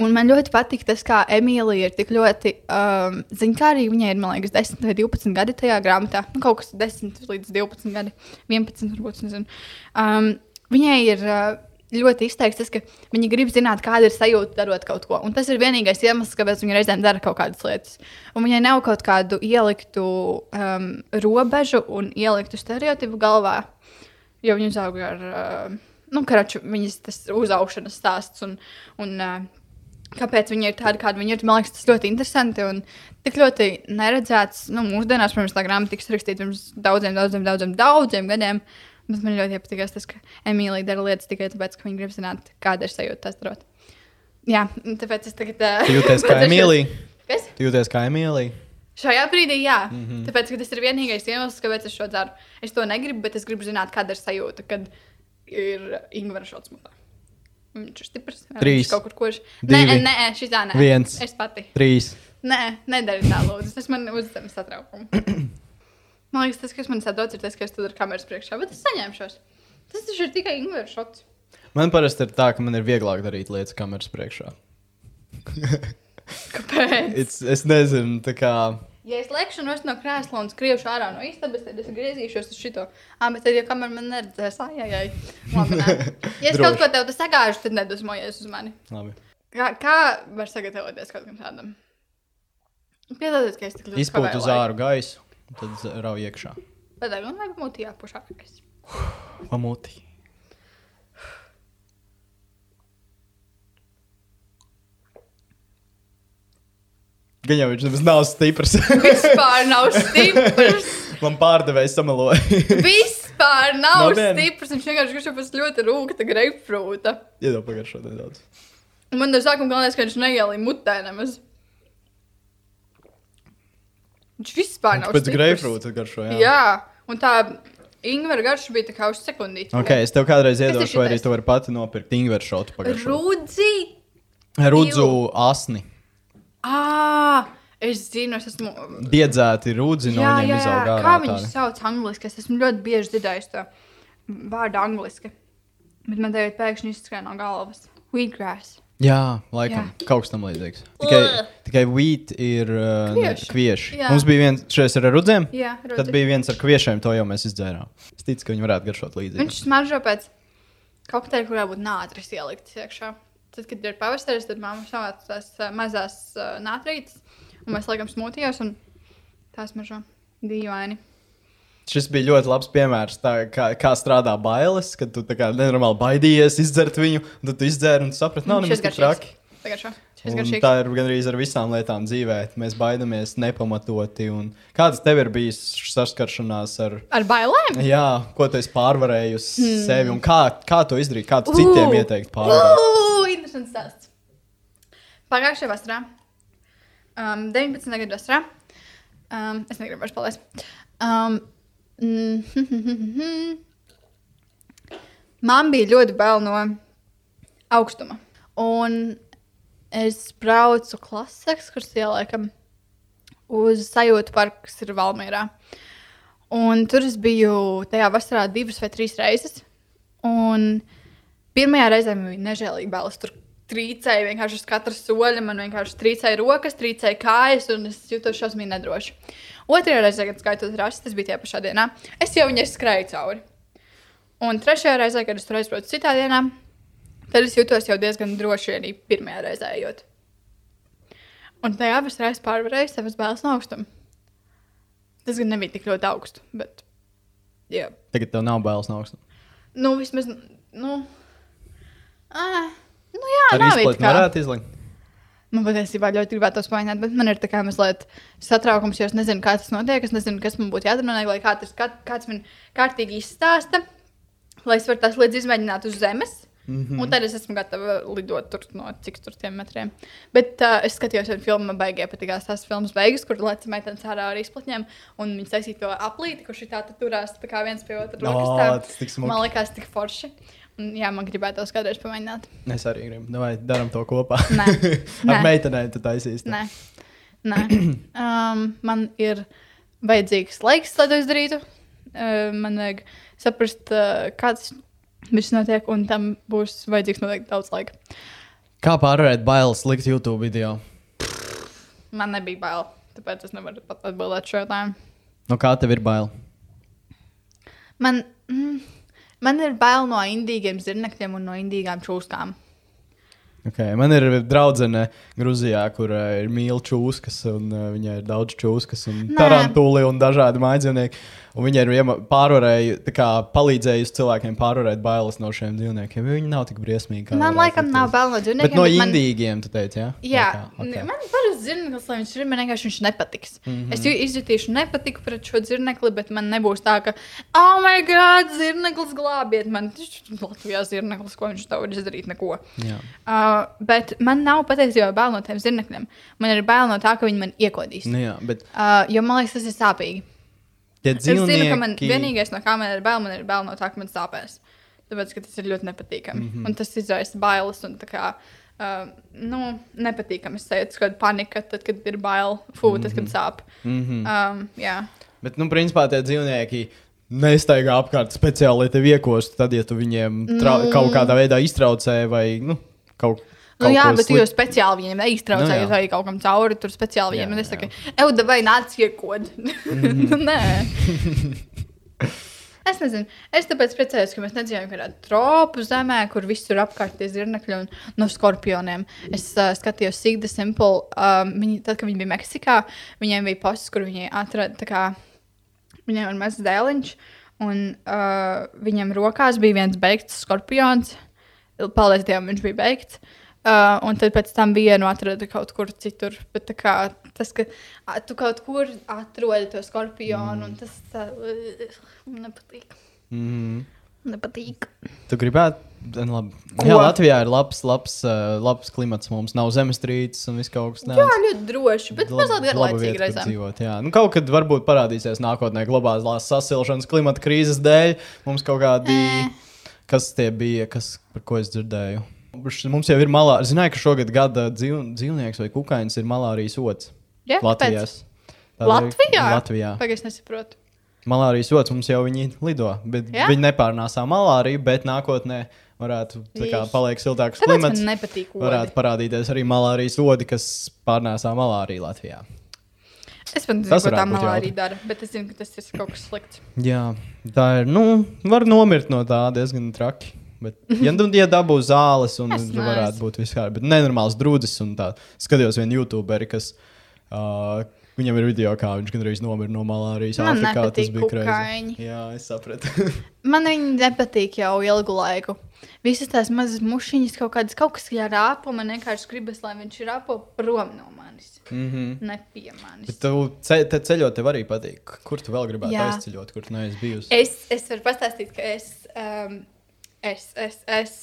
Un man ļoti patīk tas, kā Emīlija ir tik ļoti um, zinkārīga. Viņai ir, man liekas, 10 vai 12 gadi tajā grāmatā. Nu, kaut kas 10 līdz 12 gadi, 11 varbūt. Nezinu. Um, viņai ir uh, ļoti izteikts tas, ka viņa grib zināt, kāda ir sajūta darot kaut ko. Un tas ir vienīgais iemesls, kāpēc viņa reizēm dara kaut kādas lietas. Un viņai nav kaut kādu ieliktu um, robežu un ieliktu stereotipu galvā. Jo viņa uzauga ar, uh, nu, karaču, viņas tas uzaugšanas stāsts un, un uh, kāpēc viņi ir tādi, kādi viņi ir. Man liekas, tas ļoti interesanti un tik ļoti neredzēts. Nu, mūsdienās, protams, tā grāmata tiks rakstīta pirms daudziem, daudziem, daudziem, daudziem gadiem. Bet man ļoti patīk tas, ka Emīlija dara lietas tikai tāpēc, ka viņa grib zināt, kāda ir sajūta tas darot. Jā, tāpēc es tagad. Uh, jūties kā Emīlija. Kas? Tu jūties kā Emīlija. Šajā brīdī, jā. Mm. -hmm. Tāpēc, tas ir vienīgais iemesls, kāpēc es šo daru. Es to negribu, bet es gribu zināt, kāda ir sajūta, kad ir Ingūna šāds mutā. Viņš ir stiprs. jā, Trīs. viņš Kaut kur kurš. Divi. Nē, nē, šī tā nē. Viens. Es pati. Trīs. Nē, nedari tā, lūdzu. Tas man uzdevums satraukumu. man liekas, tas, kas man satrauc, ir tas, ka es tur ar kameras priekšā, bet es saņemšos. Tas taču ir tikai Ingūna šots. Man parasti ir tā, ka man ir vieglāk darīt lietas kameras priekšā. Kāpēc? Es, es nezinu, tā kā. Ja es lekšu no krēsla un skriešu ārā no istabas, tad es griezīšos uz šo. Ah, bet tad, ja kamēr man neredzēs, ai, ai, ai. Labi, nē. Ja es kaut ko tev te sagāžu, tad nedusmojies uz mani. Labi. Kā, kā var sagatavoties kaut kam tādam? Piedodiet, ka es tik ļoti Izpūt uz āru gaisu, tad rauj iekšā. Bet tā gan vajag mutī jāpušākas. Pamūti. Gan jau viņš nav stiprs. Vispār nav stiprs. Man pārdevējs samaloja. Vispār nav Nopietni? stiprs. Viņš vienkārši grib pēc ļoti rūkta greipfrūta. Iedod pagaršot nedaudz. Un Man no sākuma galvenais, ka viņš neielīja mutē nemaz. Viņš vispār nav Pēc stiprs. greifrūta garšo, jā. Jā, un tā Ingūna garša bija tā kā uz sekundīti. Ok, es tev kādreiz iedošu, vai arī tu vari pati nopirkt ingveru šotu pagaršot. Rudzi! Rudzu asni. Ah, es zinu, es esmu. Diedzēti rudzi no jā, viņiem jā, jā. izaug ārā. Kā viņu tādi. sauc angliski? Es esmu ļoti bieži dzirdējis to vārdu angliski. Bet man tagad pēkšņi izskrēja no galvas. Wheatgrass. Jā, laikam, Jā. kaut kas tam līdzīgs. Tikai, tikai wheat ir uh, ne, Kvieši. kvieši. Jā. Mums bija viens šeit ar rudzēm. Jā, Tad rudzi. bija viens ar kviešiem, to jau mēs izdzērām. Es ticu, ka viņi varētu garšot līdzīgi. Viņš smaržo pēc kokteļa, kurā būtu nātris ielikts iekšā. Tad, kad ir pavasaris, tad mamma savāc tās uh, mazās uh, nātrītes, un mēs liekam smūtijos, un tās smaržo dīvaini. Šis bija ļoti labs piemērs, tā, kā, kā strādā bailes, kad tu tā kā nenormāli baidījies izdzert viņu, tad tu izdzēri un saprati, nav Šis tik traki. Tagad šo. Tā ir gandrīz ar visām lietām dzīvē. Mēs baidāmies nepamatoti. un Kādas tev ir bijis saskaršanās ar, Ar bailēm? jā, ko tu esi pārvarējusi hmm. sevi un kā, kā to izdarīt, kā tu citiem Ū! ieteikt pārvarēt? Ugh, interesants stāsts. Pagājušajā vasarā, um, 19. gada vasarā, um, es negribu vairs palaist. Um, mm, man bija ļoti bail no augstuma. Un es braucu klases ekskursijā, laikam, uz sajūtu parku, kas ir Valmērā. Un tur es biju tajā vasarā divas vai trīs reizes. Un pirmajā reizē man bija nežēlīgi bailes. Tur trīcēja vienkārši uz katra soļa. Man vienkārši trīcēja rokas, trīcēja kājas, un es jutos šausmīgi nedroši. Otrajā reizē, kad skaitot rases, tas bija tajā pašā dienā, es jau viņai skrēju cauri. Un trešajā reizē, kad es tur aizbraucu citā dienā, tad es jutos jau diezgan droši arī pirmajā reizē ejot. Un tajā abas reizes pārvarēju savas bailes no augstuma. Tas gan nebija tik ļoti augstu, bet. Jā. Tagad tev nav bailes no augstuma. Nu, vismaz. Nu, ah, nu jā, it izplatni kā. varētu izlikt. Man patiesībā ļoti gribētu to pamēģināt, bet man ir tā kā mazliet satraukums, jo es nezinu, kā tas notiek. Es nezinu, kas man būtu jādara, lai kā tas, kā, kāds man kārtīgi izstāsta, lai es varu tās lietas izmēģināt uz zemes. Mm. -hmm. Un tad es esmu gatava lidot tur no cik tur tiem metriem. Bet uh, es skatījos vienu filmu, man baigās patīkās tās filmas beigas, kur lēca meitenes ārā ar izplatņiem. Un viņi taisīja to aplīti, kurš ir tā turās tā kā viens pie otra. Tā. smuki. Man liekas, tik forši. Un, jā, man gribētu to kādreiz pamēģināt. Es arī gribu. Vai darām to kopā? Nē. Ar Nē. meitenēm tu taisīsi. Nē, Nē. Um, man ir vajadzīgs laiks, lai to izdarītu. Uh, man vajag saprast, uh, kāds viss notiek, un tam būs vajadzīgs noteikti daudz laika. Kā pārvarēt bailes likt YouTube video? Man nebija bail, tāpēc es nevaru pat atbildēt šo jautājumu. No kā tev ir bail? Man, mm, man ir bail no indīgiem zirnekļiem un no indīgām čūskām. Okay. Man ir draudzene Grūzijā, kur uh, ir mīļa čūskas, un uh, viņai ir daudz čūskas, un Nē. tarantūli un dažādi mājdzīvnieki. Un viņa ir iema- pārvarēju, tā kā palīdzējusi cilvēkiem pārvarēt bailes no šiem dzīvniekiem. Viņi nav tik briesmīgi. Man laikam nav bail no Bet dzīvniekiem. no bet man- indīgiem, tu teici, jā? Jā, Vai kā? okay. Man parasti zirneklis, lai viņš ir, man vienkārši viņš nepatiks. Mm. -hmm. Es ju- izjutīšu nepatiku pret šo zirnekli, bet man nebūs tā, ka, oh, my God, zirneklis glābiet man. Latvijā zirneklis, ko viņš tev var izdarīt, neko. Jā. Uh, bet man nav patiesībā bail no tiem zirnekļiem. Man ir bail no tā, ka viņi man iekodīs. Nu, jā, bet Uh, jo man liekas, tas ir sāpīgi. Tie Es zinu, ka man dzīvnieki. vienīgais, no kā man ir bail, man ir bail no tā, ka man sāpēs. Tāpēc, ka tas ir ļoti nepatīkami. Mm Mhm. -hmm. Un tas izraisa bailes un tā kā. Uh, nu, nepatīkami. Es teicu, ka panika, tad, kad ir bail, fū, tad, kad sāp. Mm -hmm. Um, jā, Bet, nu, principā tie dzīvnieki nestaigā apkārt speciāli, lai tevi iekostu. Tad, ja tu viņiem trau, Nu. kaut kādā veidā iztraucē vai nu, kaut, nu, jā bet jau sliktu- speciāli viņiem neiztraucēji, Nu, vai kaut kam cauri tur speciāli viņiem. Es saku, Euda, vai nāc iekod? Mhm. Nē. Es nezinu, es tāpēc priecājos, ka mēs nedzīvojam kādā tropu zemē, kur visur apkārt ir zirnekļi un no skorpioniem. Es uh, skatījos Sigda Simple. Um, viņi, tad, kad viņi bija Meksikā, viņiem bija posts, kur viņi atrada, tā kā viņiem ir mazs dēliņš, un uh, viņam rokās bija viens beigts skorpions. Paldies Dievam, viņš bija beigts. Uh, un tad pēc tam vienu atrada kaut kur citur. Bet kā, tas, ka a, tu kaut kur atrodi to skorpionu, mm. un tas tā, uh, nepatīk. Mhm. Nepatīk. Tu gribētu. nu, Labi. Ko? Jā, Latvijā ir labs, labs, uh, labs klimats. Mums nav zemestrīces un viss kaut kas Jā, ļoti droši, bet mazliet garlaicīgi reizēm. dzīvot, jā. Nu, kaut kad varbūt parādīsies nākotnē globālās sasilšanas klimata krīzes dēļ. Mums kaut kādi, Ē. kas tie bija, kas, par ko es dzirdēju. Mums jau ir malā, zināju, ka šogad gada dzīv, dzīvnieks vai kukainis ir malārijas ots. Jā, Latvijā. kāpēc? Latvijā? Latvijā. Pagaid, es nesaprotu. Malārijas ots mums jau viņi lido, bet Jā? viņi nepārnāsā malāriju, bet nākotnē varētu kā Ih. paliek siltāks Tāpēc klimats. man nepatīk Varētu odi. parādīties arī malārijas odi, kas pārnēsā malāriju Latvijā. Es pat nezinu, ko tā varētu malārija dara, bet es zinu, ka tas ir kaut kas slikts. Jā, tā ir. Nu, var nomirt no tā diezgan traki. Bet, ja, nu, ja dabū zāles, un neesmu. varētu būt vispār. Bet nenormāls drūdzis un tā. Skatījos vienu YouTuberi, kas. Uh, Viņam ir video, kā viņš gandrīz nomira no malārijas. Man Āfrikā. Tas bija krāšņi. Jā, es sapratu. Man viņi nepatīk jau ilgu laiku. Visas tās mazas mušiņas, kaut kādas, kaut kas ir rāpo, man vienkārši gribas, lai viņš ir rāpo prom no manis. mm -hmm. Ne pie manis. Bet tev ce te ceļot, tev arī patīk. Kur tu vēl gribētu Jā. aizceļot, kur tu neesi bijusi? Es, es varu pastāstīt, ka es, um, es, es, es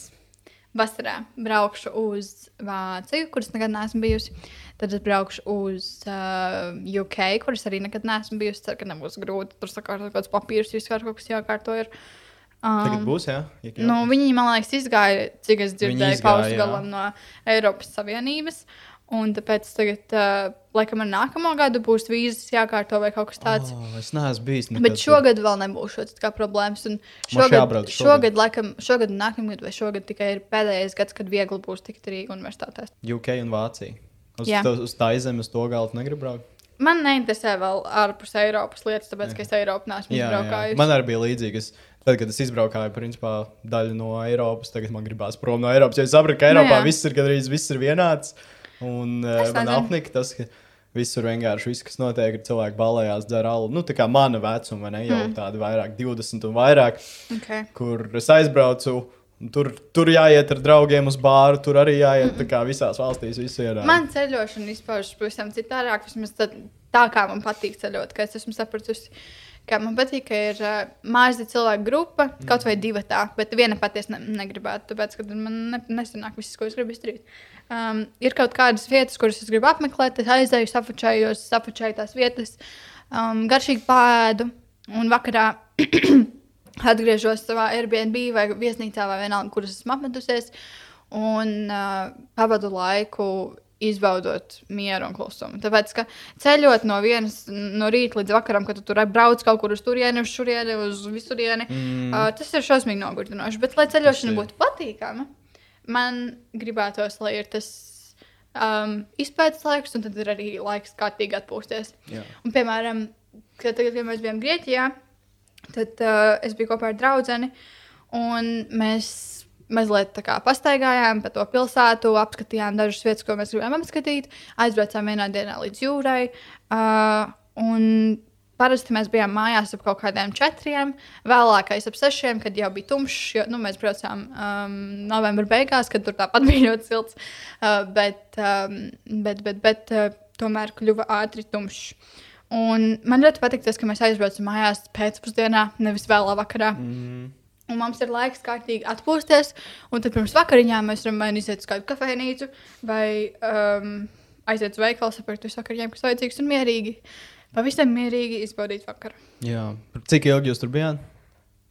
vasarā braukšu uz Vāciju, kuras nekad neesmu bijusi. Tad es braukšu uz uh, UK, kuras arī nekad neesmu bijusi. Ceru, ka nebūs grūti. Tur sakārtot kaut kāds papīrs, vispār kaut kas jākārto. Ir. Um, Tagad būs, jā? Ja, jā. Nu, viņi, man liekas, izgāja, cik es dzirdēju, izgāja, pausgalam no Eiropas Savienības. Un tāpēc tagad, uh, laikam, ar nākamo gadu būs vīzas jākārto vai kaut kas tāds. Oh, es neesmu bijis. Bet šogad vēl nebūs šādas problēmas. Un šogad, jābrauc šogad. šogad, laikam, šogad, un nākamgad, vai šogad tikai ir pēdējais gads, kad viegli būs tikt arī universitātēs. UK un Vācija. Uz, Jā. to, uz tā zemes, uz to galdu negribu braukt. Man neinteresē vēl ārpus Eiropas lietas, tāpēc, ka es Eiropu neesmu Jā, jā. izbraukājusi. Man arī bija līdzīgi. Es, tad, kad es izbraukāju, principā, daļu no Eiropas, tagad man gribās prom no Eiropas. Jo es sapratu, ka Nu Eiropā jā. viss ir gandrīz viss ir vienāds. Un uh, man apnika tas, ka visur vienkārši viss, kas notiek, ir cilvēki balējās, dzer alu. Nu, tā kā mana vecuma, ne jau mm. tādi vairāk, 20 un vairāk, Okay. kur es aizbraucu. Tur, tur jāiet ar draugiem uz bāru, tur arī jāiet. Tā kā visās valstīs viss ir. Man ceļošana izpaužas pavisam citādāk. Vismaz tad, tā kā man patīk ceļot, ka es esmu sapratusi. Ka man patīk, ka ir uh, maza cilvēku grupa, kaut vai divi tā, bet viena patiesi ne, negribētu. Tāpēc, ka man ne, nesanāk viss, ko es gribu izdarīt. Um, ir kaut kādas vietas, kuras es gribu apmeklēt, es aizēju, safačējos, safačēju tās vietas, um, garšīgi pēdu un vakarā atgriežos savā Airbnb vai viesnīcā vai vienalga, kuras esmu apmetusies. Un uh, pavadu laiku izbaudot mieru un klusumu. Tāpēc, ka ceļot no vienas no rīta līdz vakaram, kad tu tur brauc kaut kur uz turieni, uz šurieni, uz visurieni, mm. uh, tas ir šausmīgi nogurdinoši. Bet, lai ceļošana būtu patīkama, man gribētos, lai ir tas um, izpētes laiks, un tad ir arī laiks kārtīgi atpūsties. Jā. Un, piemēram, kad, tagad, kad mēs bijām Grieķijā, tad uh, es biju kopā ar draugu, un mēs mazliet pastaigājām pa to pilsētu, apskatījām dažas vietas, ko mēs gribējām apskatīt, aizbraucām vienā dienā līdz jūrai. Uh, un Parasti mēs bijām mājās ap kaut kādiem četriem, vēlākais ap sešiem, kad jau bija tumšs. Jo, nu, mēs braucām um, novembra beigās, kad tur tāpat bija ļoti silts. Uh, bet, um, bet, bet, bet uh, tomēr kļuva ātri tumšs. Un man ļoti patīk tas, ka mēs aizbraucam mājās pēcpusdienā, nevis vēlā vakarā. Mm. Un mums ir laiks kārtīgi atpūsties. Un tad pirms vakariņām mēs varam vai nu iziet uz kādu kafejnīcu, vai um, aiziet uz veikalu, saprast kas vajadzīgs, un mierīgi, pavisam mierīgi izbaudīt vakaru. Jā. Cik ilgi jūs tur bijāt?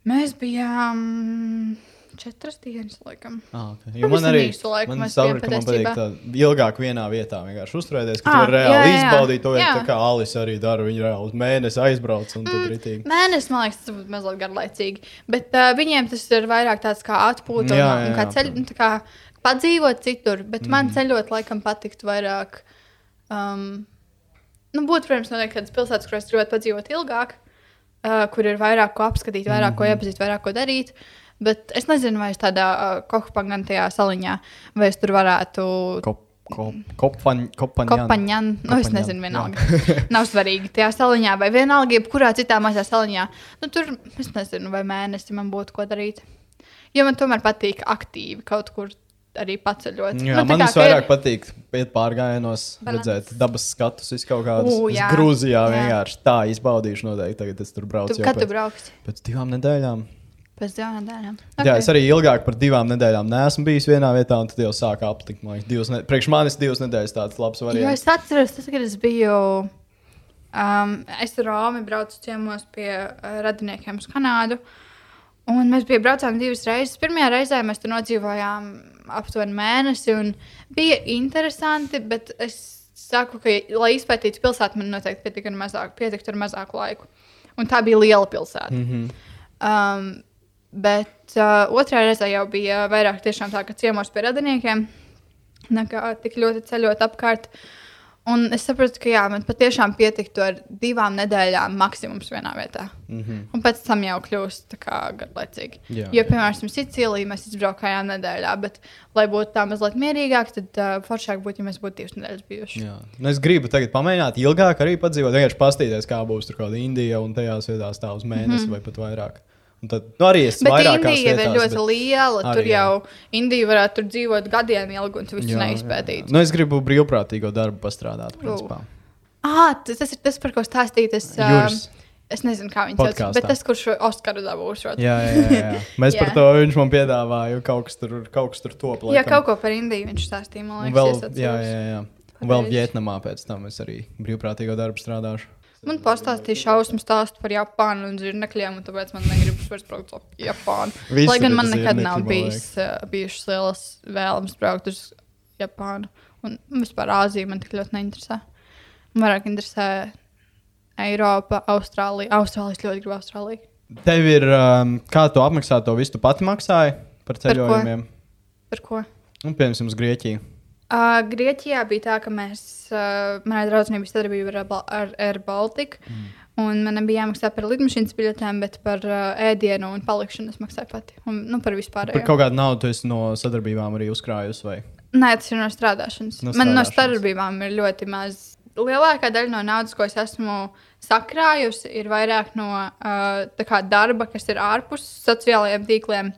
Mēs bijām četras dienas, laikam. Ah, okay. Man arī laiku man ka man patīk tā ilgāk vienā vietā vienkārši uzturēties, ka Ah, tu reāli jā, jā, izbaudīt to, Jā. tā kā Alis arī dara. Viņa reāli uz mēnesi aizbrauc un tad ritīgi. Mēnesis, man liekas, tas būtu mazliet garlaicīgi. Bet uh, viņiem tas ir vairāk tāds kā atpūta un, Jā, un jā, kā jā, ceļ, tā kā padzīvot citur. Bet mm. man Mhm. ceļot, laikam, patiktu vairāk. Um, nu, būtu, protams, noteikti kādas pilsētas, kurās gribētu padzīvot ilgāk, uh, kur ir vairāk ko apskatīt, vairāk mm. ko Mhm. iepazīt, vairāk ko darīt. Bet es nezinu, vai es tādā uh, kopagantajā saliņā, vai es tur varētu. Kop, kop, kopaņ, kopaņ, Kopaņā, nu es nezinu, vienalga. Nav svarīgi tajā saliņā, vai vienalga, jebkurā citā mazā saliņā. Nu, tur es nezinu, vai mēnesi man būtu ko darīt. Jo man tomēr patīk aktīvi kaut kur arī paceļot. Jā, nu, man tas ka ir- vairāk patīk iet pārgājienos, Balans. redzēt dabas skatus, visu kaut kādus. Es jā. Grūzijā Jā. vienkārši tā izbaudīšu noteikti. Tagad es tur braucu Tu, kad tu pēc, brauksi? pēc divām nedēļām. Pēc divām nedēļām. Okay. Jā, es arī ilgāk par divām nedēļām neesmu bijis vienā vietā, un tad jau sāku aptikt. man liekas, Ne... Priekš manis divas nedēļas tāds labs Jo variants. es atceros, tas, kad es biju. Um, es ar Romu braucu ciemos pie uh, radiniekiem uz Kanādu. Un mēs bijām braucām divas reizes. Pirmajā reizē mēs tur nodzīvojām aptuveni mēnesi. un Bija interesanti, bet es saku, ka, lai izpētītu pilsētu, man noteikti pietika ar mazāk, pietiktu ar mazāku laiku. Un tā bija liela pilsēta. Mm -hmm. Um, bet uh, otrā reizē jau bija vairāk tiešām tā, ka ciemos pie radiniekiem, nekā tik ļoti ceļot apkārt. Un es saprotu, ka jā, man patiešām pietiktu ar divām nedēļām maksimums vienā vietā. Mm -hmm. Un pēc tam jau kļūst garlaicīgi. Jā, jo, piemēram, Sicīlijā mēs izbraukājām nedēļā, bet, lai būtu tā mazliet mierīgāk, tad uh, foršāk būtu, ja mēs būtu divas nedēļas bijuši. Jā. Nu, es gribu tagad pamēģināt, ilgāk arī padzīvot, vienkārši paskatīties, kā būs tur kaut kāda Indija un tajās vietās tā uz mēnesi mm -hmm. vai pat vairāk. Tad nu, arī es Bet Indija vietās, ir ļoti bet- liela. arī, Tur jā. jau Indija varētu tur dzīvot gadiem ilgi, un tu visu neizpētītu. Nu, es gribu brīvprātīgo darbu pastrādāt. Ah, tas, tas ir tas, par ko stāstīt. Es, uh, Juris. es nezinu, kā viņš sauc, Podkāstā. bet tas, kurš Oskaru dabūs. Jā, jā, jā, jā. Mēs par Jā. to viņš man piedāvāja. Kaut kas tur, kaut kas tur top. Jā, laikam. kaut ko par Indiju viņš stāstīja. Man liekas, vēl, jā, jā, jā. Un vēl? Vietnamā pēc tam es arī brīvprātīgo darbu strādāšu. Man pastāstīja šausmu stāstu par Japānu un zirnekļiem, un tāpēc man negribas vairs braukt uz Japānu. Visi Lai gan man nekad nav bijis, uh, bijušas lielas vēlmes braukt uz Japānu. Un vispār Āzija man tik ļoti neinteresē. Man vairāk interesē Eiropa, Austrālija. Austrālija es ļoti gribu Austrāliju. Tev ir, um, kā tu apmaksā to visu, tu pati maksāji par ko? ceļojumiem? Par ko? Un, piemēram, uz Grieķiju. Uh, Grieķijā bija tā, ka mēs, uh, manai draudzenei bija sadarbība ar, ar Air Baltica. Mm. Un man nebija jāmaksā par lidmašīnas biļetēm, bet par uh, ēdienu un palikšanu es maksāju pati. Un, nu, par vispār. Par kaut kādu naudu esi no sadarbībām arī uzkrājusi. Vai? Nē, tas ir no strādāšanas. No No man no strādāšanas. sadarbībām ir ļoti maz. Lielākā daļa no naudas, ko es esmu sakrājusi, ir vairāk no uh, darba, kas ir ārpus sociālajiem tīkliem.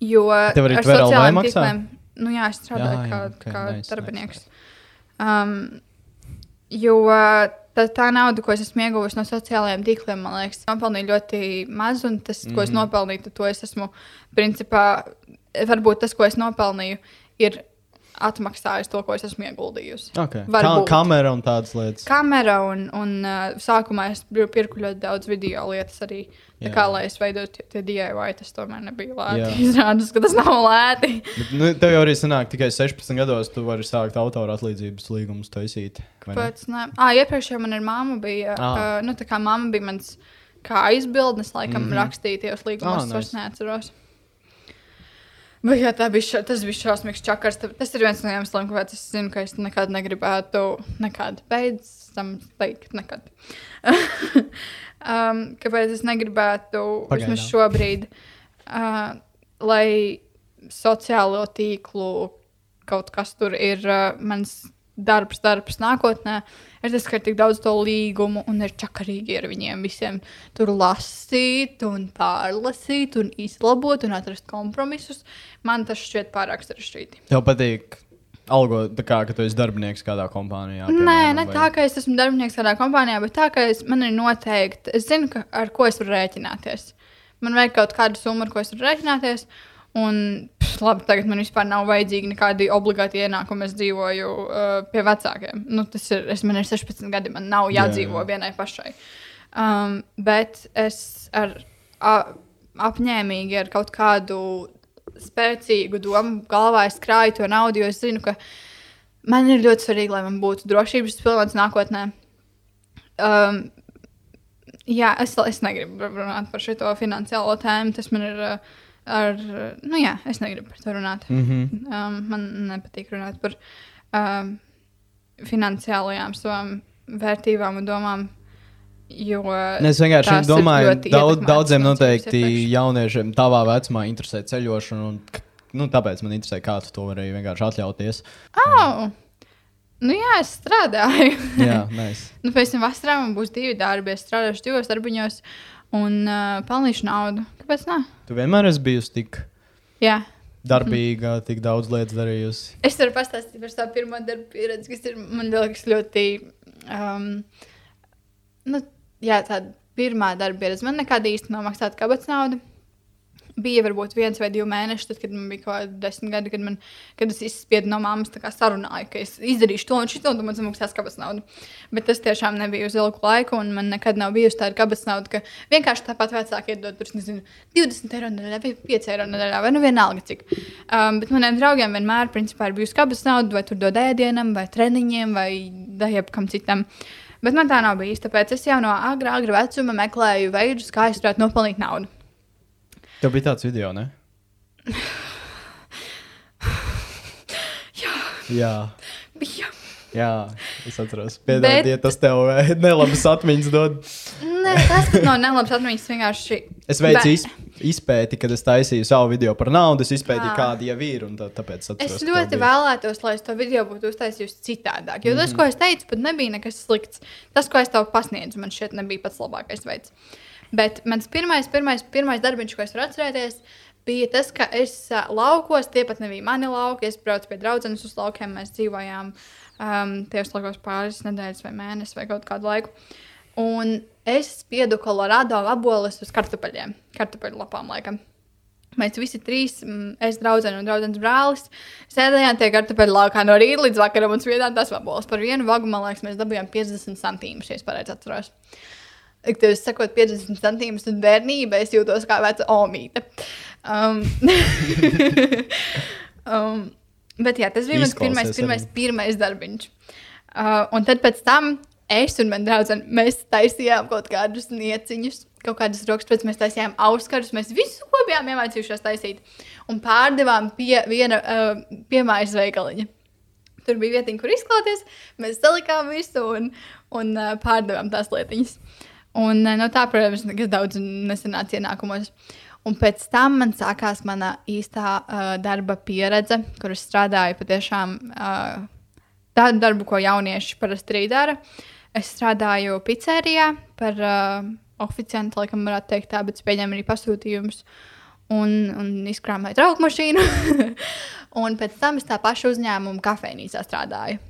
Jo Tev arī ar sociālajiem maksā? Nu jā, es strādāju Jā, jā, kā, ok, kā nice, darbinieks. Um, jo uh, tā, tā nauda, ko es esmu ieguvusi no sociālajiem tīkliem, man liekas, nopelnīja ļoti maz. Un tas, mm -hmm. ko es Mhm. nopelnīju, to es esmu, principā, varbūt tas, ko es nopelnīju, ir atmaksājis to, ko es esmu ieguldījusi. Okay. Kā, Varbūt. kamera un tādas lietas. Kamera un, un uh, sākumā es pirku ļoti daudz video lietas arī. Tā kā lai es veidotu tie DIY, tas tomēr nebija lēti. Izrādās, ka tas nav lēti. Bet, nu, tev jau arī sanāk, tikai 16 gados tu vari sākt autora atlīdzības līgumus taisīt. vai ne? Pēc, ne, ah, iepriekš jau man ir mamma. Bija, Ah. uh, nu, tā kā mamma bija mans kā aizbildnis, laikam, mm. -hmm. rakstīja tajos līgumos. Ah, es vairs nice. neatceros. Bet jā, bija, ša- tas bija šausmīgs čakars. Tas ir viens no iemesliem, kāpēc es zinu, ka es nekad negribētu, nekad beidz tam teikt, nekad. um, kāpēc es negribētu Pagaidām. vismaz šobrīd, uh, lai sociālo tīklu kaut kas tur ir uh, mans darbs, darbs nākotnē. Ir tas, ka ir tik daudz to līgumu un ir čakarīgi ar viņiem visiem tur lasīt, un pārlasīt, un izlabot, un atrast kompromisus. Man tas šķiet pārāk sarežģīti. Tev patīk algo, kā ka tu esi darbinieks kādā kompānijā. Nē, ne vai- tā, ka es esmu darbinieks kādā kompānijā, bet tā, ka es, man ir noteikti, es zinu, ka, ar ko es varu rēķināties. Man vajag kaut kādu summu, ar ko es varu rēķināties. Un, pš, labi, tagad man vispār nav vajadzīgi nekādi obligāti ienākumi. Es dzīvoju uh, pie vecākiem. Nu, tas ir, es, man ir 16 gadi, man nav Jā, jādzīvo jā. vienai pašai. Um, bet es ar, a, apņēmīgi ar kaut kādu spēcīgu domu galvā krāju to naudu, jo es zinu, ka man ir ļoti svarīgi, lai man būtu drošības pilns nākotnē. Um, jā, es, es negribu runāt par šo finansiālo tēmu. Tas man ir. Uh, ar, nu, jā, es negribu par to runāt. Mhm. Um, man nepatīk runāt par um, finansiālajām savām vērtībām un domām. Jo, Ne, Es vienkārši domāju, ka daudz, daudziem noteikti jauniešiem tavā vecumā interesē ceļošana. Un, nu, tāpēc man interesē, kā tu to vari vienkārši atļauties. Oh! Nu, jā, es strādāju. Jā, nice. nu, pēc tam vasarā man būs divi darbi. Es strādāšu divos darbiņos un uh, pelnīšu naudu. Kāpēc? Nē? Tu vienmēr esi bijusi tik Jā. darbīga, tik daudz lietas darījusi. Es varu pastāstīt par savu pirmo darbu pieredzi, kas ir man liekas ļoti. Um, nu, jā, tāda pirmā darba pieredze. Man nekāda īsti nav maksāta kabatas nauda. Bija varbūt viens vai divi mēneši, tad, kad man bija kaut kādi desmit gadi, kad, man, kad es izspiedu no mammas, sarunāju, ka es izdarīšu to un šito, un man samaksās kabatas naudu. Bet tas tiešām nebija uz ilgu laiku, un man nekad nav bijusi tāda kabatas nauda, ka vienkārši tāpat vecāki iedod, tur, nezinu, 20 eiro nedēļā vai 5 eiro nedēļā, vai nu vienalga cik. Um, bet maniem draugiem vienmēr, principā, ir bijusi kabatas nauda, vai tur dod ēdienam, vai treniņiem, vai jebkam citam. Bet man tā nav bijis, tāpēc es jau no agrā, agrā vecuma meklēju veidus, kā es varētu nopelnīt naudu. Tev bija tāds video, ne? Jā, Jā. bija. Jā, es atceros. Pēdējā Bet- tas tev eh, nelabas atmiņas dod. Nē, tas nav nelabs atmiņas. Vienkārši. Es veicu Be- iz, izpēti, kad es taisīju savu video par naudu. Es izpētīju, kāda jau ir. un Tā, tāpēc atceros. Es ļoti vēlētos, lai es to video būtu uztaisījusi citādāk. Jo Mhm. tas, ko es teicu, pat nebija nekas slikts. Tas, ko es tev pasniedzu, man šķiet, nebija pats labākais veids. Bet mans pirmais, pirmais, pirmais darbiņš, ko es varu atcerēties, bija tas, ka es laukos, tie pat nebija mani lauki. Es braucu pie draudzenes uz laukiem, mēs dzīvojām um, tajos laukos pāris nedēļas vai mēnesi vai kaut kādu laiku. Un es spiedu kolorādo abolis uz kartupeļiem, kartupeļu lapām laikam. Mēs visi trīs, es draudzene un draugs brālis, sēdējām tie kartupeļu laukā no rīta līdz vakaram un sviedām tās vaboles. Par vienu vagu, man liekas, mēs dabūjām 50 centīmus, ja es pareizi atceros. Kad jūs sakot 50 centīmus, tad bērnībā es jūtos kā veca omīte. Um, um, bet jā, tas bija mans pirmais, pirmais, pirmais darbiņš. Uh, un tad pēc tam es un mani draugi, mēs taisījām kaut kādus nieciņus, kaut kādas rokas, pēc mēs taisījām auskarus, mēs visu ko bijām iemācījušies taisīt. Un pārdevām pie viena uh, piemājas veikaliņa. Tur bija vieta, kur izklāties. Mēs salikām visu un, un uh, pārdevām tās lietiņas. Un uh, no tā, protams, nekas daudz nesenāca ienākumos. Un pēc tam man sākās mana īstā uh, darba pieredze, kur es strādāju patiešām uh, tādu darbu, ko jaunieši parasti arī dara. Es strādāju pizzerijā par uh, oficiālu, laikam, varētu teikt tā, bet es pieņēmu arī pasūtījumus un, un izkrāmēju trauku mašīnu. un pēc tam es tā paša uzņēmuma kafejnīcā strādāju.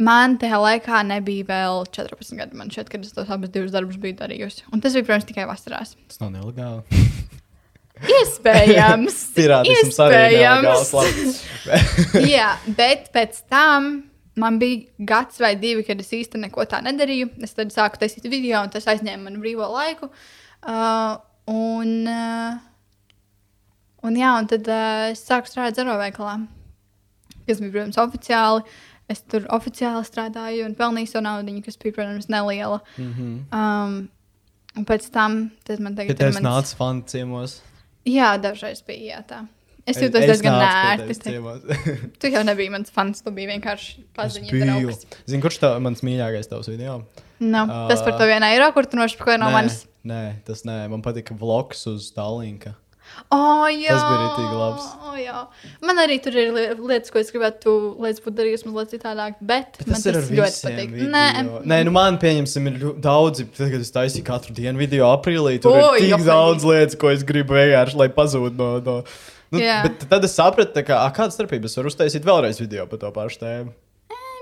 Man tajā laikā nebija vēl 14 gadi. Man šķiet, ka es tos abus divus darbus biju darījusi. Un tas bija, protams, tikai vasarās. Tas nav nelegāli. Iespējams. Pirātisms arī Iespējams. nelegāls. Jā, bet pēc tam man bija gads vai divi, kad es īstenībā neko tā nedarīju. Es tad sāku taisīt video, un tas aizņēma manu brīvo laiku. Uh, un, uh, un, jā, un tad uh, es sāku strādāt zaroveikalā, kas bija, protams, oficiāli. Es tur oficiāli strādāju un pelnīju savu naudu, kas bija, protams, neliela. Mhm. Um, un pēc tam tas man tagad Kad es mans- nācu fanu ciemos. Jā, dažreiz bija jā, tā. Es jūtos diezgan nērti. teiktu. Tu jau nebija mans fans, tu biji vienkārši draugs. Zini, kurš tā mans mīļākais tavs video? No, tas par to vienu eiro, kur tu nošpikoji no Nē, manis. Nē, tas nē. Man patika vlogs uz Tallinka. Oh, jā, Tas bija ritīgi labs. Oh, jā. Man arī tur ir li- lietas, ko es gribētu, lai būtu darījis mazliet citādāk, bet, bet man tas ļoti patīk. Nē, Nē, nu man pieņemsim, ir daudzi. Tad, kad es taisīju katru dienu video aprīlī, tur Oi, ir tik johaidī. daudz lietas, ko es gribu vienkārši, lai pazūd no. no nu, Jā. bet tad es sapratu, tā kā, a, kāda starpība es varu uztaisīt vēlreiz video par to pašu tēmu.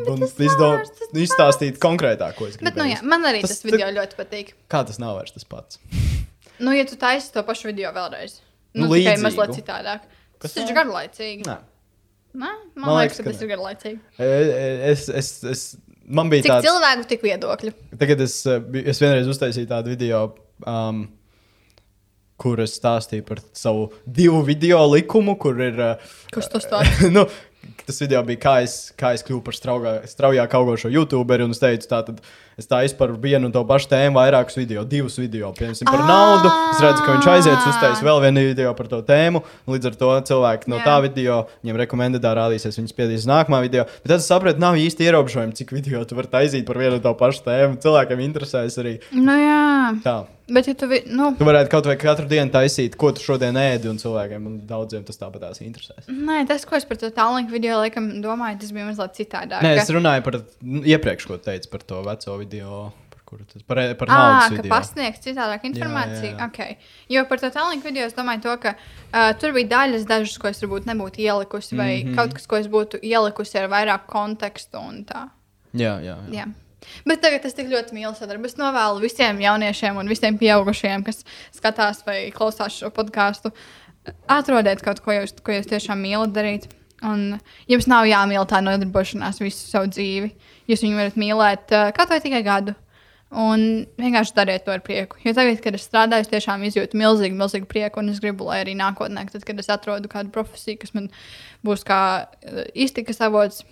Un tas tas izstāstīt konkrētāk, ko es gribu. bet, nu, jā, man arī tas, tas video ļoti patīk. Kā tas nav vairs tas pats? Nu, ja tu taisi to pašu video vēlreiz, Nu, nu, tikai mazliet citādāk. Kas Tas taču garlaicīgi. Nē. Nē, man, Man liekas, liekas, ka tas ir garlaicīgi. E- Es, es, es, man bija tāds. cilvēku, tik viedokļu. Tagad es, bi- es vienreiz uztaisīju tādu video, um, kur es stāstīju par savu divu video likumu, kur ir. Uh, Kurš to stāsta? nu, tas video bija, kā es, kā es kļuvu par straujāk augošo YouTuberi. Un es teicu, tā tad es taisu par vienu un to pašu tēmu vairākus video, divus video. Piemēram, par Ā! naudu. Es redzu, ka viņš aiziet, uztaisīs vēl vienu video par to tēmu. Līdz ar to cilvēki no tā video, viņiem rekomendētā rādīsies, viņi spiedīs nākamā video. Bet tad es sapratu, nav īsti ierobežojumi, cik video tu vari taisīt par vienu un to pašu tēmu. Cilvēkiem interesēs arī Nu, jā. tā. Bet, ja tu, vi- nu, Tu varētu kaut vai katru dienu taisīt, ko tu šodien ēdi, un cilvēkiem un daudziem tas tāpatās interesēs. nē, tas, ko es par to tālāk video laikam domāju, tas bija mazliet citādāk. Nē, es runāju par nu, iepriekš, ko teicu par to veco video, par tas par, par Ah, naudas ka video. pasniegs citādāk informāciju. jā. Okay. Jo par to tālāk video es domāju, to, ka uh, tur bija daļas, dažas, ko es varbūt nebūtu ielikusi, vai mm. -hmm. kaut kas, ko es būtu ielikusi ar vairāk kontekstu un tā. Jā, jā. jā. Jā. Bet tagad es tik ļoti mīlu sadarbu. Es novēlu visiem jauniešiem un visiem pieaugušiem, kas skatās vai klausās šo podkāstu, atrodiet kaut ko, jūs, ko jūs tiešām mīlat darīt. Un jums nav jāmīl tā nodarbošanās visu savu dzīvi. Jūs viņu varat mīlēt uh, kaut vai tikai gadu. Un vienkārši dariet to ar prieku. Jo tagad, kad es strādāju, es tiešām izjūtu milzīgu, milzīgu prieku. Un es gribu, lai arī nākotnē, tad, kad es atrodu kādu profesiju, kas man būs kā uh, iztikas avots,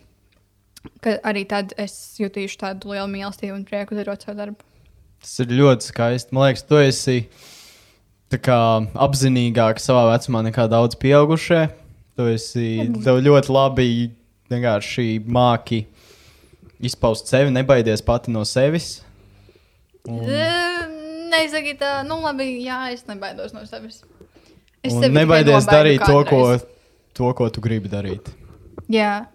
ka arī tad es jutīšu tādu lielu mīlestību un prieku darot savu darbu. Tas ir ļoti skaisti. Man liekas, tu esi tā kā apzinīgāk savā vecumā nekā daudz pieaugušie. Tu esi tev ļoti labi vienkārši māki izpaust sevi, nebaidies pati no sevis. Un... Nezaki tā, nu labi, jā, es nebaidos no sevis. Es nebaidies darīt to ko, kādreiz. to, ko tu gribi darīt. Jā,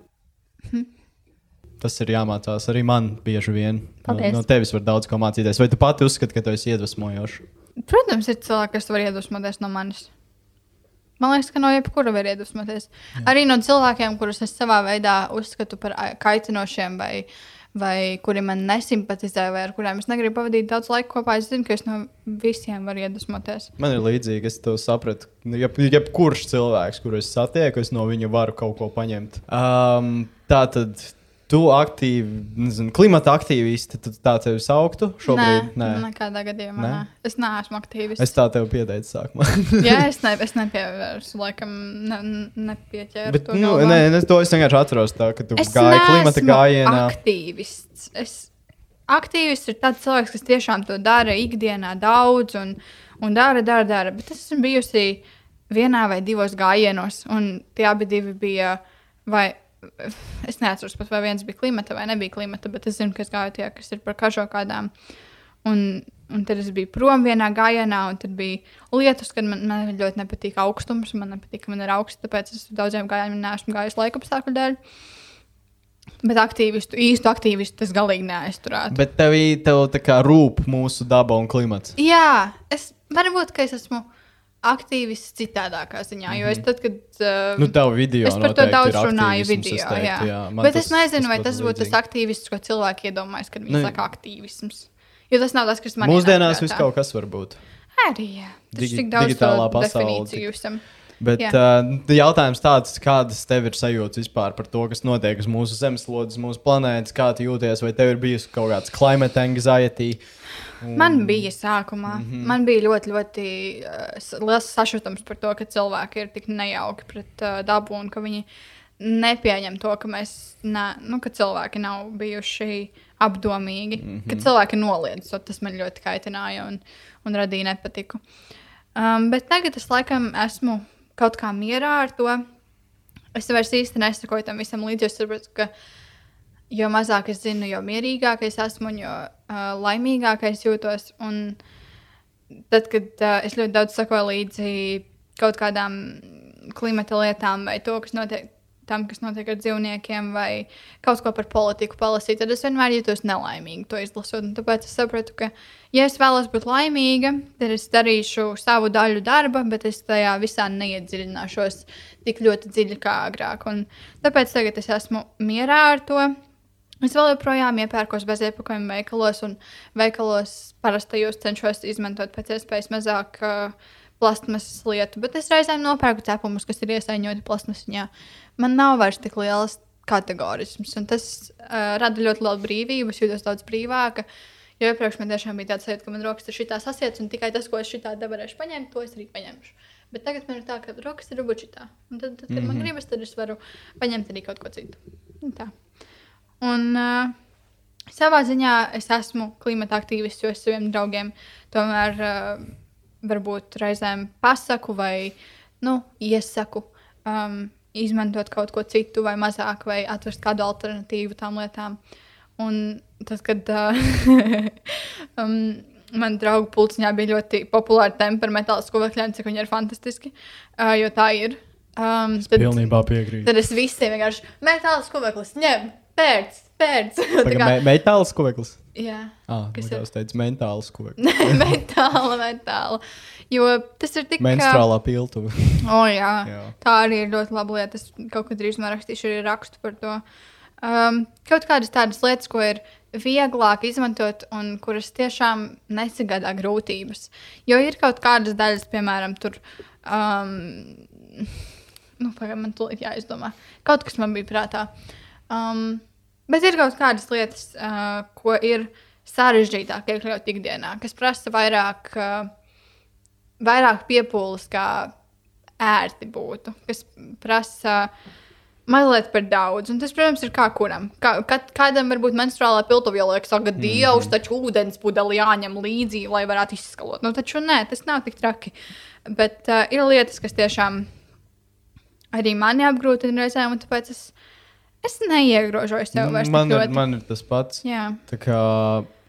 Tas ir jāmācās arī man bieži vien. No, Paldies. no tevis var daudz ko mācīties. Vai tu pati uzskati, ka tu esi iedvesmojošs? protams, ir cilvēki, kas var iedvesmoties no manis. Man liekas, ka no jebkura var iedvesmoties. Jā. Arī no cilvēkiem, kurus es savā veidā uzskatu par kaitinošiem, vai, vai kuri man nesimpatizē, vai ar kuriem es negribu pavadīt daudz laika kopā. Es zinu, ka es no visiem varu iedvesmoties. Man ir līdzīgi, es to sapratu. Nu, Jeb, jebkurš cilvēks, kuru es satieku, es no viņa varu kaut ko paņemt. Um, tā tad tu aktīvi, nezinu, klimata aktīvisti, tad tā tevi sauktu šobrīd? Nē, nekādā gadījumā. Nē? Nē? Es neesmu aktīvists. Es tā tev pieteicu sākumā. Jā, es, ne, es nepievērsu, laikam, ne, nepieķēru Bet, to nu, galvā. nē, es to es vienkārši atceros, tā, ka tu Es gāji klimata gājienā. Aktīvists. Es, aktīvists ir tāds cilvēks, kas tiešām to dara ikdienā daudz un, un dara, dara, dara. Bet es esmu bijusi vienā vai divos gājienos, un tie abi bija. Vai, es neatceros pat, vai viens bija klimata vai nebija klimata, bet es zinu, ka es gāju tie, kas ir par kažo kādām. Un, un tad es biju prom vienā gājienā, un tad bija lietus, kad man, man ļoti nepatīk augstums. Man nepatīk, ka man ir augsts, tāpēc es daudziem gājieniem neesmu gājis laika apstākļu dēļ. Bet aktīvistu, īstu aktīvistu tas galīgi neaizturētu. Bet tev, tev tā kā rūp mūsu daba un klimats. Jā, es varbūt, ka es esmu aktīvists citādākā ziņā, jo es tad, kad. Uh, Nu, tev video Es par to daudz ir runāju video. es teiktu, jā. jā. Bet tas- es nezinu, vai tas būtu tas aktīvists, ko cilvēki iedomājas, kad viņi Ne. saka aktīvisms. Jo tas nav tas, kas man Mūsdienās viss kaut kas var būt. Arī jā. Tas Digi- tik daudz pasaule definīciju esam. Bet Jā. uh, jautājums tāds, kādas tev ir sajūtas vispār par to, kas notiek uz mūsu zemeslodes, mūsu planētas, kā tu jūties, vai tev ir bijusi kaut kāds climate anxiety? Man bija sākumā, mm Mhm. -hmm. man bija ļoti, ļoti uh, liels sašutums par to, ka cilvēki ir tik nejauki pret uh, dabu un ka viņi nepieņem to, ka mēs, ne, nu, ka cilvēki nav bijuši apdomīgi, mm Mhm. -hmm. ka cilvēki noliedz to. Tas man ļoti kaitināja un, un radīja nepatiku. Um, bet tagad es laikam esmu kaut kā mierā ar to. Es vairs īsti nesakoju tam visam līdzi. Es saprotu, ka jo mazāk es zinu, jo mierīgāk es esmu jo uh, laimīgāk es jūtos. Un tad, kad uh, es ļoti daudz sakoju līdzi kaut kādām klimata lietām vai to, kas notiek. Tam, kas notiek ar dzīvniekiem, vai kaut ko par politiku palasīt, tad es vienmēr jūtos nelaimīgi to izlasot. Un Tāpēc es sapratu, ka, ja es vēlos būt laimīga, tad es darīšu savu daļu darba, bet es tajā visā neiedziļināšos tik ļoti dziļi kā agrāk. Un tāpēc tagad es esmu mierā ar to. Es vēl joprojām iepērkos bez iepakojuma veikalos, un veikalos parastajos cenšos izmantot pēc iespējas mazāk uh, plastmasas lietu. Bet es reizēm nopērku cepumus, kas ir iesaiņoti plastmasā. Man nav vairs tik liels kategorisms, un tas uh, rada ļoti lielu brīvību. Jūtos daudz brīvāka. Jo iepriekš man tiešām bija tāds sajūta, ka man rokas ir šitā sasietas, un tikai tas, ko es šitā nevarēšu paņemt, to es arī paņemšu. Bet tagad man ir tā, ka rokas ir. Un tad, tad kad mm -hmm. man gribas, tad es varu paņemt arī kaut ko citu. Un tā. Un uh, savā ziņā es esmu klimata aktīvists, jo es saviem draugiem tomēr uh, varbūt reizēm pasaku vai nu, iesaku um, izmantot kaut ko citu, vai mazāk, vai atrast kādu alternatīvu tām lietām. Un tas, kad uh, um, man draugu pulciņā bija ļoti populāra temperamentāla skuvekļa, cik viņi ir fantastiski, uh, jo tā ir. Um, tad, Pilnībā piekrītu. tad es visiem vienkārši metāla skuveklis ņem, pērc, pērc. Tā Tagad Jā. Ah, Kas kā ir? jūs teicat, mentāls skuveklis. metāla, metāla. Jo tas ir tik. Menstruālā piltuve. O, jā. Jā. Tā arī ir ļoti laba lieta. Es kaut kad drīz rakstīšu arī rakstu par to. Um, kaut kādas tādas lietas, ko ir vieglāk izmantot un kuras tiešām nesagādā grūtības. Jo ir kaut kādas daļas, piemēram, tur. Um, nu, pagaidām, man tur jāizdomā. Kaut kas man bija prātā. Um, bet ir kaut kādas lietas, uh, ko ir sarežģītāk iekļaut ikdienā, kas prasa vairāk. Uh, vairāk piepūles, kā ērti būtu. Kas prasa mazliet par daudz. Un tas, protams, ir kā kuram. Kā, kā, kādam varbūt menstruālā piltuviela liekas, ka dievs taču ūdens pudeli jāņem līdzi, lai varētu izskalot. Nu, taču nē, tas nav tik traki. Bet uh, ir lietas, kas tiešām arī mani apgrūtina reizēm, un tāpēc es, es neiegrožoju sev vairs man, ir, man ir tas pats. Jā. Tā kā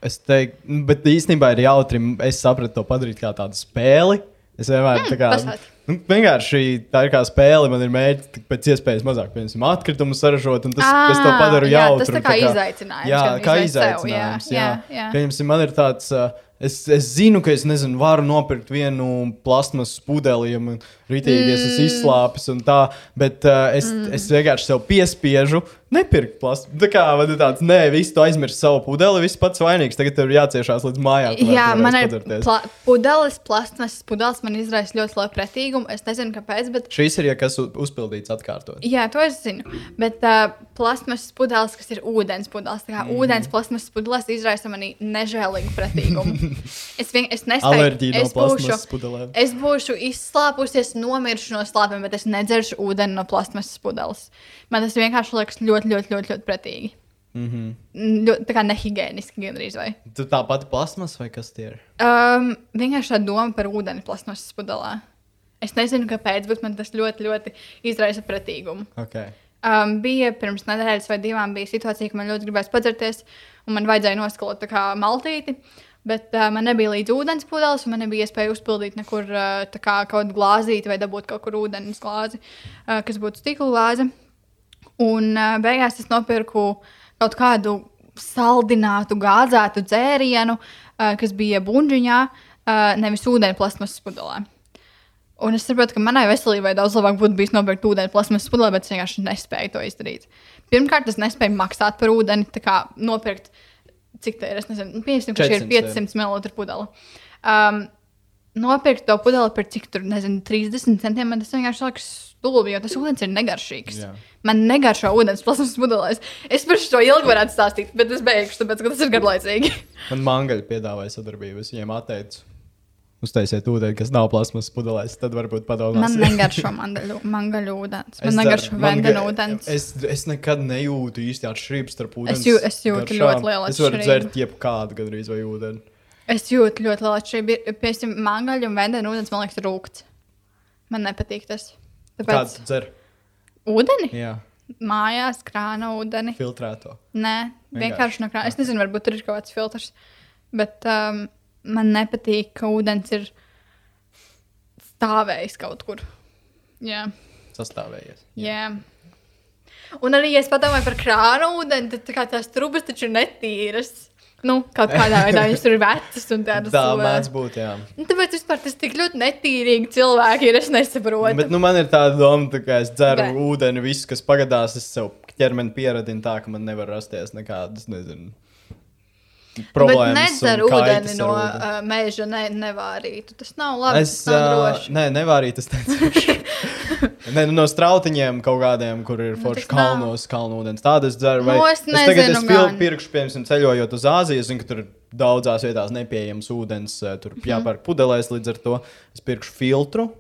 es teiktu, nu, bet īstenībā ir jautri. Es sapratu to padarīt kā tādu spēli. Es vienmēr tā kā. pastāsti. Nu, vienkārši tā ir kā spēle. Man ir mērķis pēc iespējas mazāk, piemēram, atkritumu saražot. un Tas, Ā, es to padaru jā, jautru. tas tā kā izaicinājums Jā, kā vai sev, izaicinājums. jā, Jā, jā, jā. Pieņemsim, man ir tāds. Uh, Es, es zinu, ka es nezinu, varu nopirkt vienu plasmas pudeli, ja man rītīgies, mm. es izslāpis un tā, bet uh, es, mm. es vienkārši sev piespiežu nepirkt plasmas. Tā kā man ir tāds, nē, viss tu aizmirsti savu pudeli, viss pats vainīgs, tagad tev ir jāciešās līdz mājām. Jā, man ir pla pudeles, plasmas pudeles, man izraisa ļoti lielu pretīgumu. Es nezinu, kāpēc, bet Šīs ir, ja kas uzpildīts atkārtot. Jā, to es zinu. Bet uh, plasmas pudeles, kas ir ūdens pudeles, tā kā mm. ūdens plasmas pudeles izraisa manī nežēlīgu pretīgumu. es, vien, es nespēju. Alerģija no es būšu, plasmas pudelēm. es būšu izslāpusies, nomiršu no slāpēm, bet es nedzeršu ūdeni no plasmas pudeles. Man tas vienkārši liekas ļoti, ļoti, ļoti, ļoti pretīgi. Mm -hmm. Ļoti, tā kā nehigiēniski gandrīz vai. Tu tā pati plasmas vai kas tie ir? Um, vienkārši tā doma par ūdeni plasmas pudelē. Es nezinu, kāpēc, bet man tas ļoti, ļoti izraisa pretīgumu. Okay. Um, bija pirms nedēļas vai divām bija situācija, ka man ļoti gribējās padzerties, un man vajadzēja noskalot maltīti. Bet uh, man nebija līdzi ūdens pudeles, un man nebija iespēja uzpildīt nekur uh, kā kaut kādu glāzīti vai dabūt kaut kur ūdens glāzi, uh, kas būtu stikla glāze. Un uh, beigās es nopirku kaut kādu saldinātu, gāzētu dzērienu, uh, kas bija buļbuļsakā, uh, nevis ūdeni plasmas pudelē. Un es saprotu, ka manai veselībai daudz labāk būtu bijis nopirkt ūdeni plasmas pudelē, bet es vienkārši nespēju to izdarīt. Pirmkārt, es nespēju maksāt par ūdeni, tā kā nopirkt, cik tā ir. Es nezinu, nu, pieņemsim, ka šī ir 400, 500 ml pudele. Um, nopirkt to pudeli par cik tur, nezinu, 30 centiem, man tas vienkārši liekas stulbi, jo tas ūdens ir negaršīgs. Jā. Man negaršo ūdens plasmas pudelēs. Es par šo ilgi varētu stāstīt, bet es beigšu, tāpēc, ka tas ir garlaicīgi. Man mangaļi piedāvāja sadarbību. Es viņiem atteicu. Uztaisiet ūdeni, kas nav plasmas pudelēs, tad varbūt Man padomāsim. negašo mangaļu, mangaļu ūdens. Man Es man vendenu ga- ūdens. Es, es nekad nejūtu īsti atšķirību starp ūdeni. jū- es jūtu ļoti lielu Es varu atšķirību. dzert jebkādu gandrīz vai ūdeni. Es jūtu ļoti lielu atšķirību. Piemēram, mangaļu un vendenu ūdens man liekas rūkts. Man nepatīk tas. Tāpēc Kāds dzer? ūdeni? Jā, Mājās krāna ūdeni. filtrēto. Nē, Vienkārši. vienkārši no krāna. Es nezinu, varbūt tur ir kaut kāds filtrs. Bet um, man nepatīk, ka ūdens ir stāvējis kaut kur. Jā. Sastāvējies. Jā. Un arī, ja es padomāju par krānu ūdeni, tad tā kā tās trubas taču ir netīras. Nu, kaut kādā veidā viņas tur ir vecas un tādas. Tā mēdz būt, jā. Nu, Tāpēc vispār tas tik ļoti netīrīgi cilvēki ir. Es nesaprotu. Bet nu, man ir tāda doma, tā ka es dzeru Bet- ūdeni, visu, kas pagadās, es sev ķermeni pieradinu tā, ka man nevar rasties nekādas, nezinu, problēmas. nedzer ūdeni no uh, meža, ne, nevārītu. Tas nav labi. Es, tas nav uh, nē, nevārīt, es teicu. Nē, nu, no strautiņiem kaut kādiem, kur ir forši tas nav. kalnos, kalnu ūdens. Tādas dzeru. Vai Nu, es tagad nezinu es gan. pirkšu, piemēram, ceļojot uz Āziju, es zinu, ka tur daudzās vietās nepieejams ūdens, tur Mhm. jāpērk pudelēs, līdz ar to es pirkšu filtru,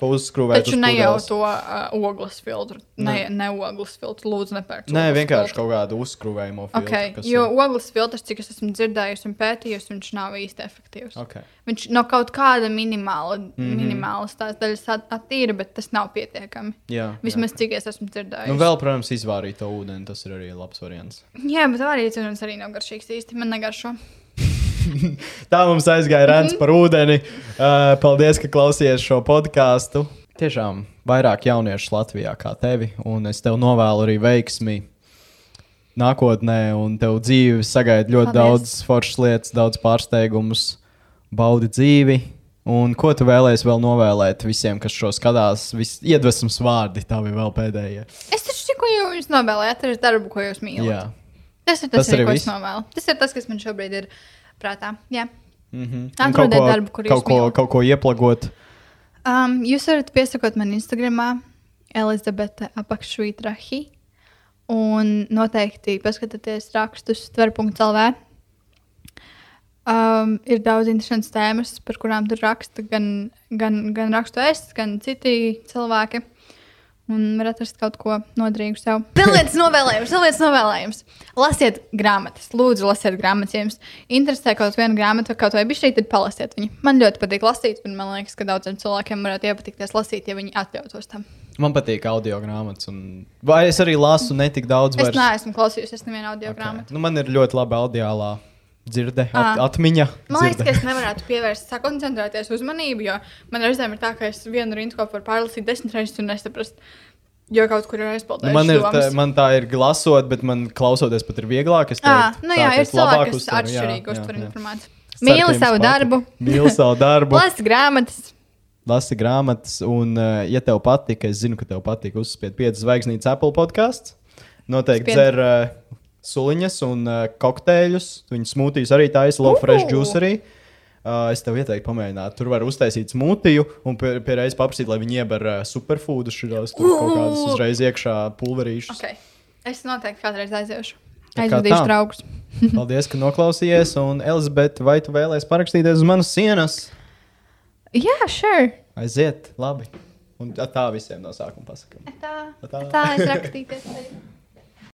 ko uzskrūvēt. Taču uz ne jau to uh, ogles filtru. Ne, ne ogles filtru. Lūdzu, nepērciet. Nē, vienkārši kaut kādu uzskrūvējumu filtru. Okay, jo ir- ogles filtrs, cik es esmu dzirdējusi un pētījusi, viņš nav īsti efektīvs. Okay. Viņš no kaut kāda minimāla, mm. -hmm. minimālas tās daļas at- attīra, bet tas nav pietiekami. Jā, Vismaz jā. cik es esmu dzirdējusi. Nu, vēl, protams, izvārīt to ūdeni. Tas ir arī labs variants. Jā, bet arī cūkums arī nav garšīgs īsti. Man negaršo. Tā mums aizgāja rāns par ūdeni. Uh, paldies, ka klausījāties šo podkāstu. Tiešām vairāk jauniešu Latvijā kā tevi, un es tev novēlu arī veiksmi nākotnē, un tev dzīve sagaida ļoti Paldies. daudz foršas lietas, daudz pārsteigumus, baudi dzīvi. Un ko tu vēlēsies vēl novēlēt visiem, kas šo skatās? Vis- Iedvesmas vārdi, tā bija vēl pēdējie. Es taču tikai jums novēlēju, atrast darbu, ko jūs mīlat. Jā. Tas ir tas, Tas arī, ko es novēlu. Tas ir tas, kas man šobrīd ir prātā. Jā. Mm -hmm. Atrodiet darbu, kur kaut ko, mīlat. kaut ko ieplagot. Um, jūs varat piesakot man Instagram, Elizabete apakšvītrahi. Un noteikti paskatieties rakstus tver.lv. Um, ir daudz interesantas tēmas, par kurām tur raksta gan, gan, gan rakstu es, gan citi cilvēki. Un var atrast kaut ko noderīgu sev. Viens novēlējums, vēl viens novēlējums. Lasiet grāmatas, lūdzu, lasiet grāmatas. Ja jums interesē kaut viena grāmata, kaut vai bišķīt, tad palasiet viņu. Man ļoti patīk lasīt, un man liekas, ka daudziem cilvēkiem varētu iepatikties lasīt, ja viņi atļautos tam. Man patīk audio grāmatas, un vai es arī lasu ne tik daudz. Es Vairs. neesmu klausījusies nevienu audio okay. grāmatu. Nu, man ir ļoti laba audiālā dzirde, at, Ā. atmiņa. Man liekas, dzirde. ka es nevarētu pievērst, sakoncentrēties uzmanību, jo man reizēm ir tā, ka es vienu ko varu pārlasīt desmit reizes un nesaprast, jo kaut kur ir Nu, aizpildīts. man, ir tā, man tā ir lasot, bet man klausoties pat ir vieglāk. Es teiktu, nu tā, jā, ka ir cilvēki, kas atšķirīgi uztver informāciju. Mīli savu darbu, Mīli savu darbu. lasi grāmatas. lasi grāmatas, un, uh, ja tev patīk, es zinu, ka tev patīk uzspiest piecas zvaigznītes Apple podkāsts. Noteikti dzer uh, suliņas un uh, kokteļus. Viņa smūtijas arī taisa, low fresh juice arī. Uh, es tev ieteiktu pamēģināt. Tur var uztaisīt smūtiju un pie, pie reizes paprasīt, lai viņi ieber uh, superfoodus, šos tur kaut kādas uzreiz iekšā pulverīšus. Okay. Es noteikti kādreiz aiziešu. Aizvedīšu draugus. Paldies, ka noklausījies. Un, Elizabete, vai tu vēlēsies parakstīties uz manas sienas? Jā, sure. Aiziet, labi. Un tā- visiem no sākuma pasakām. Tā, Tā. tā es rakstīties.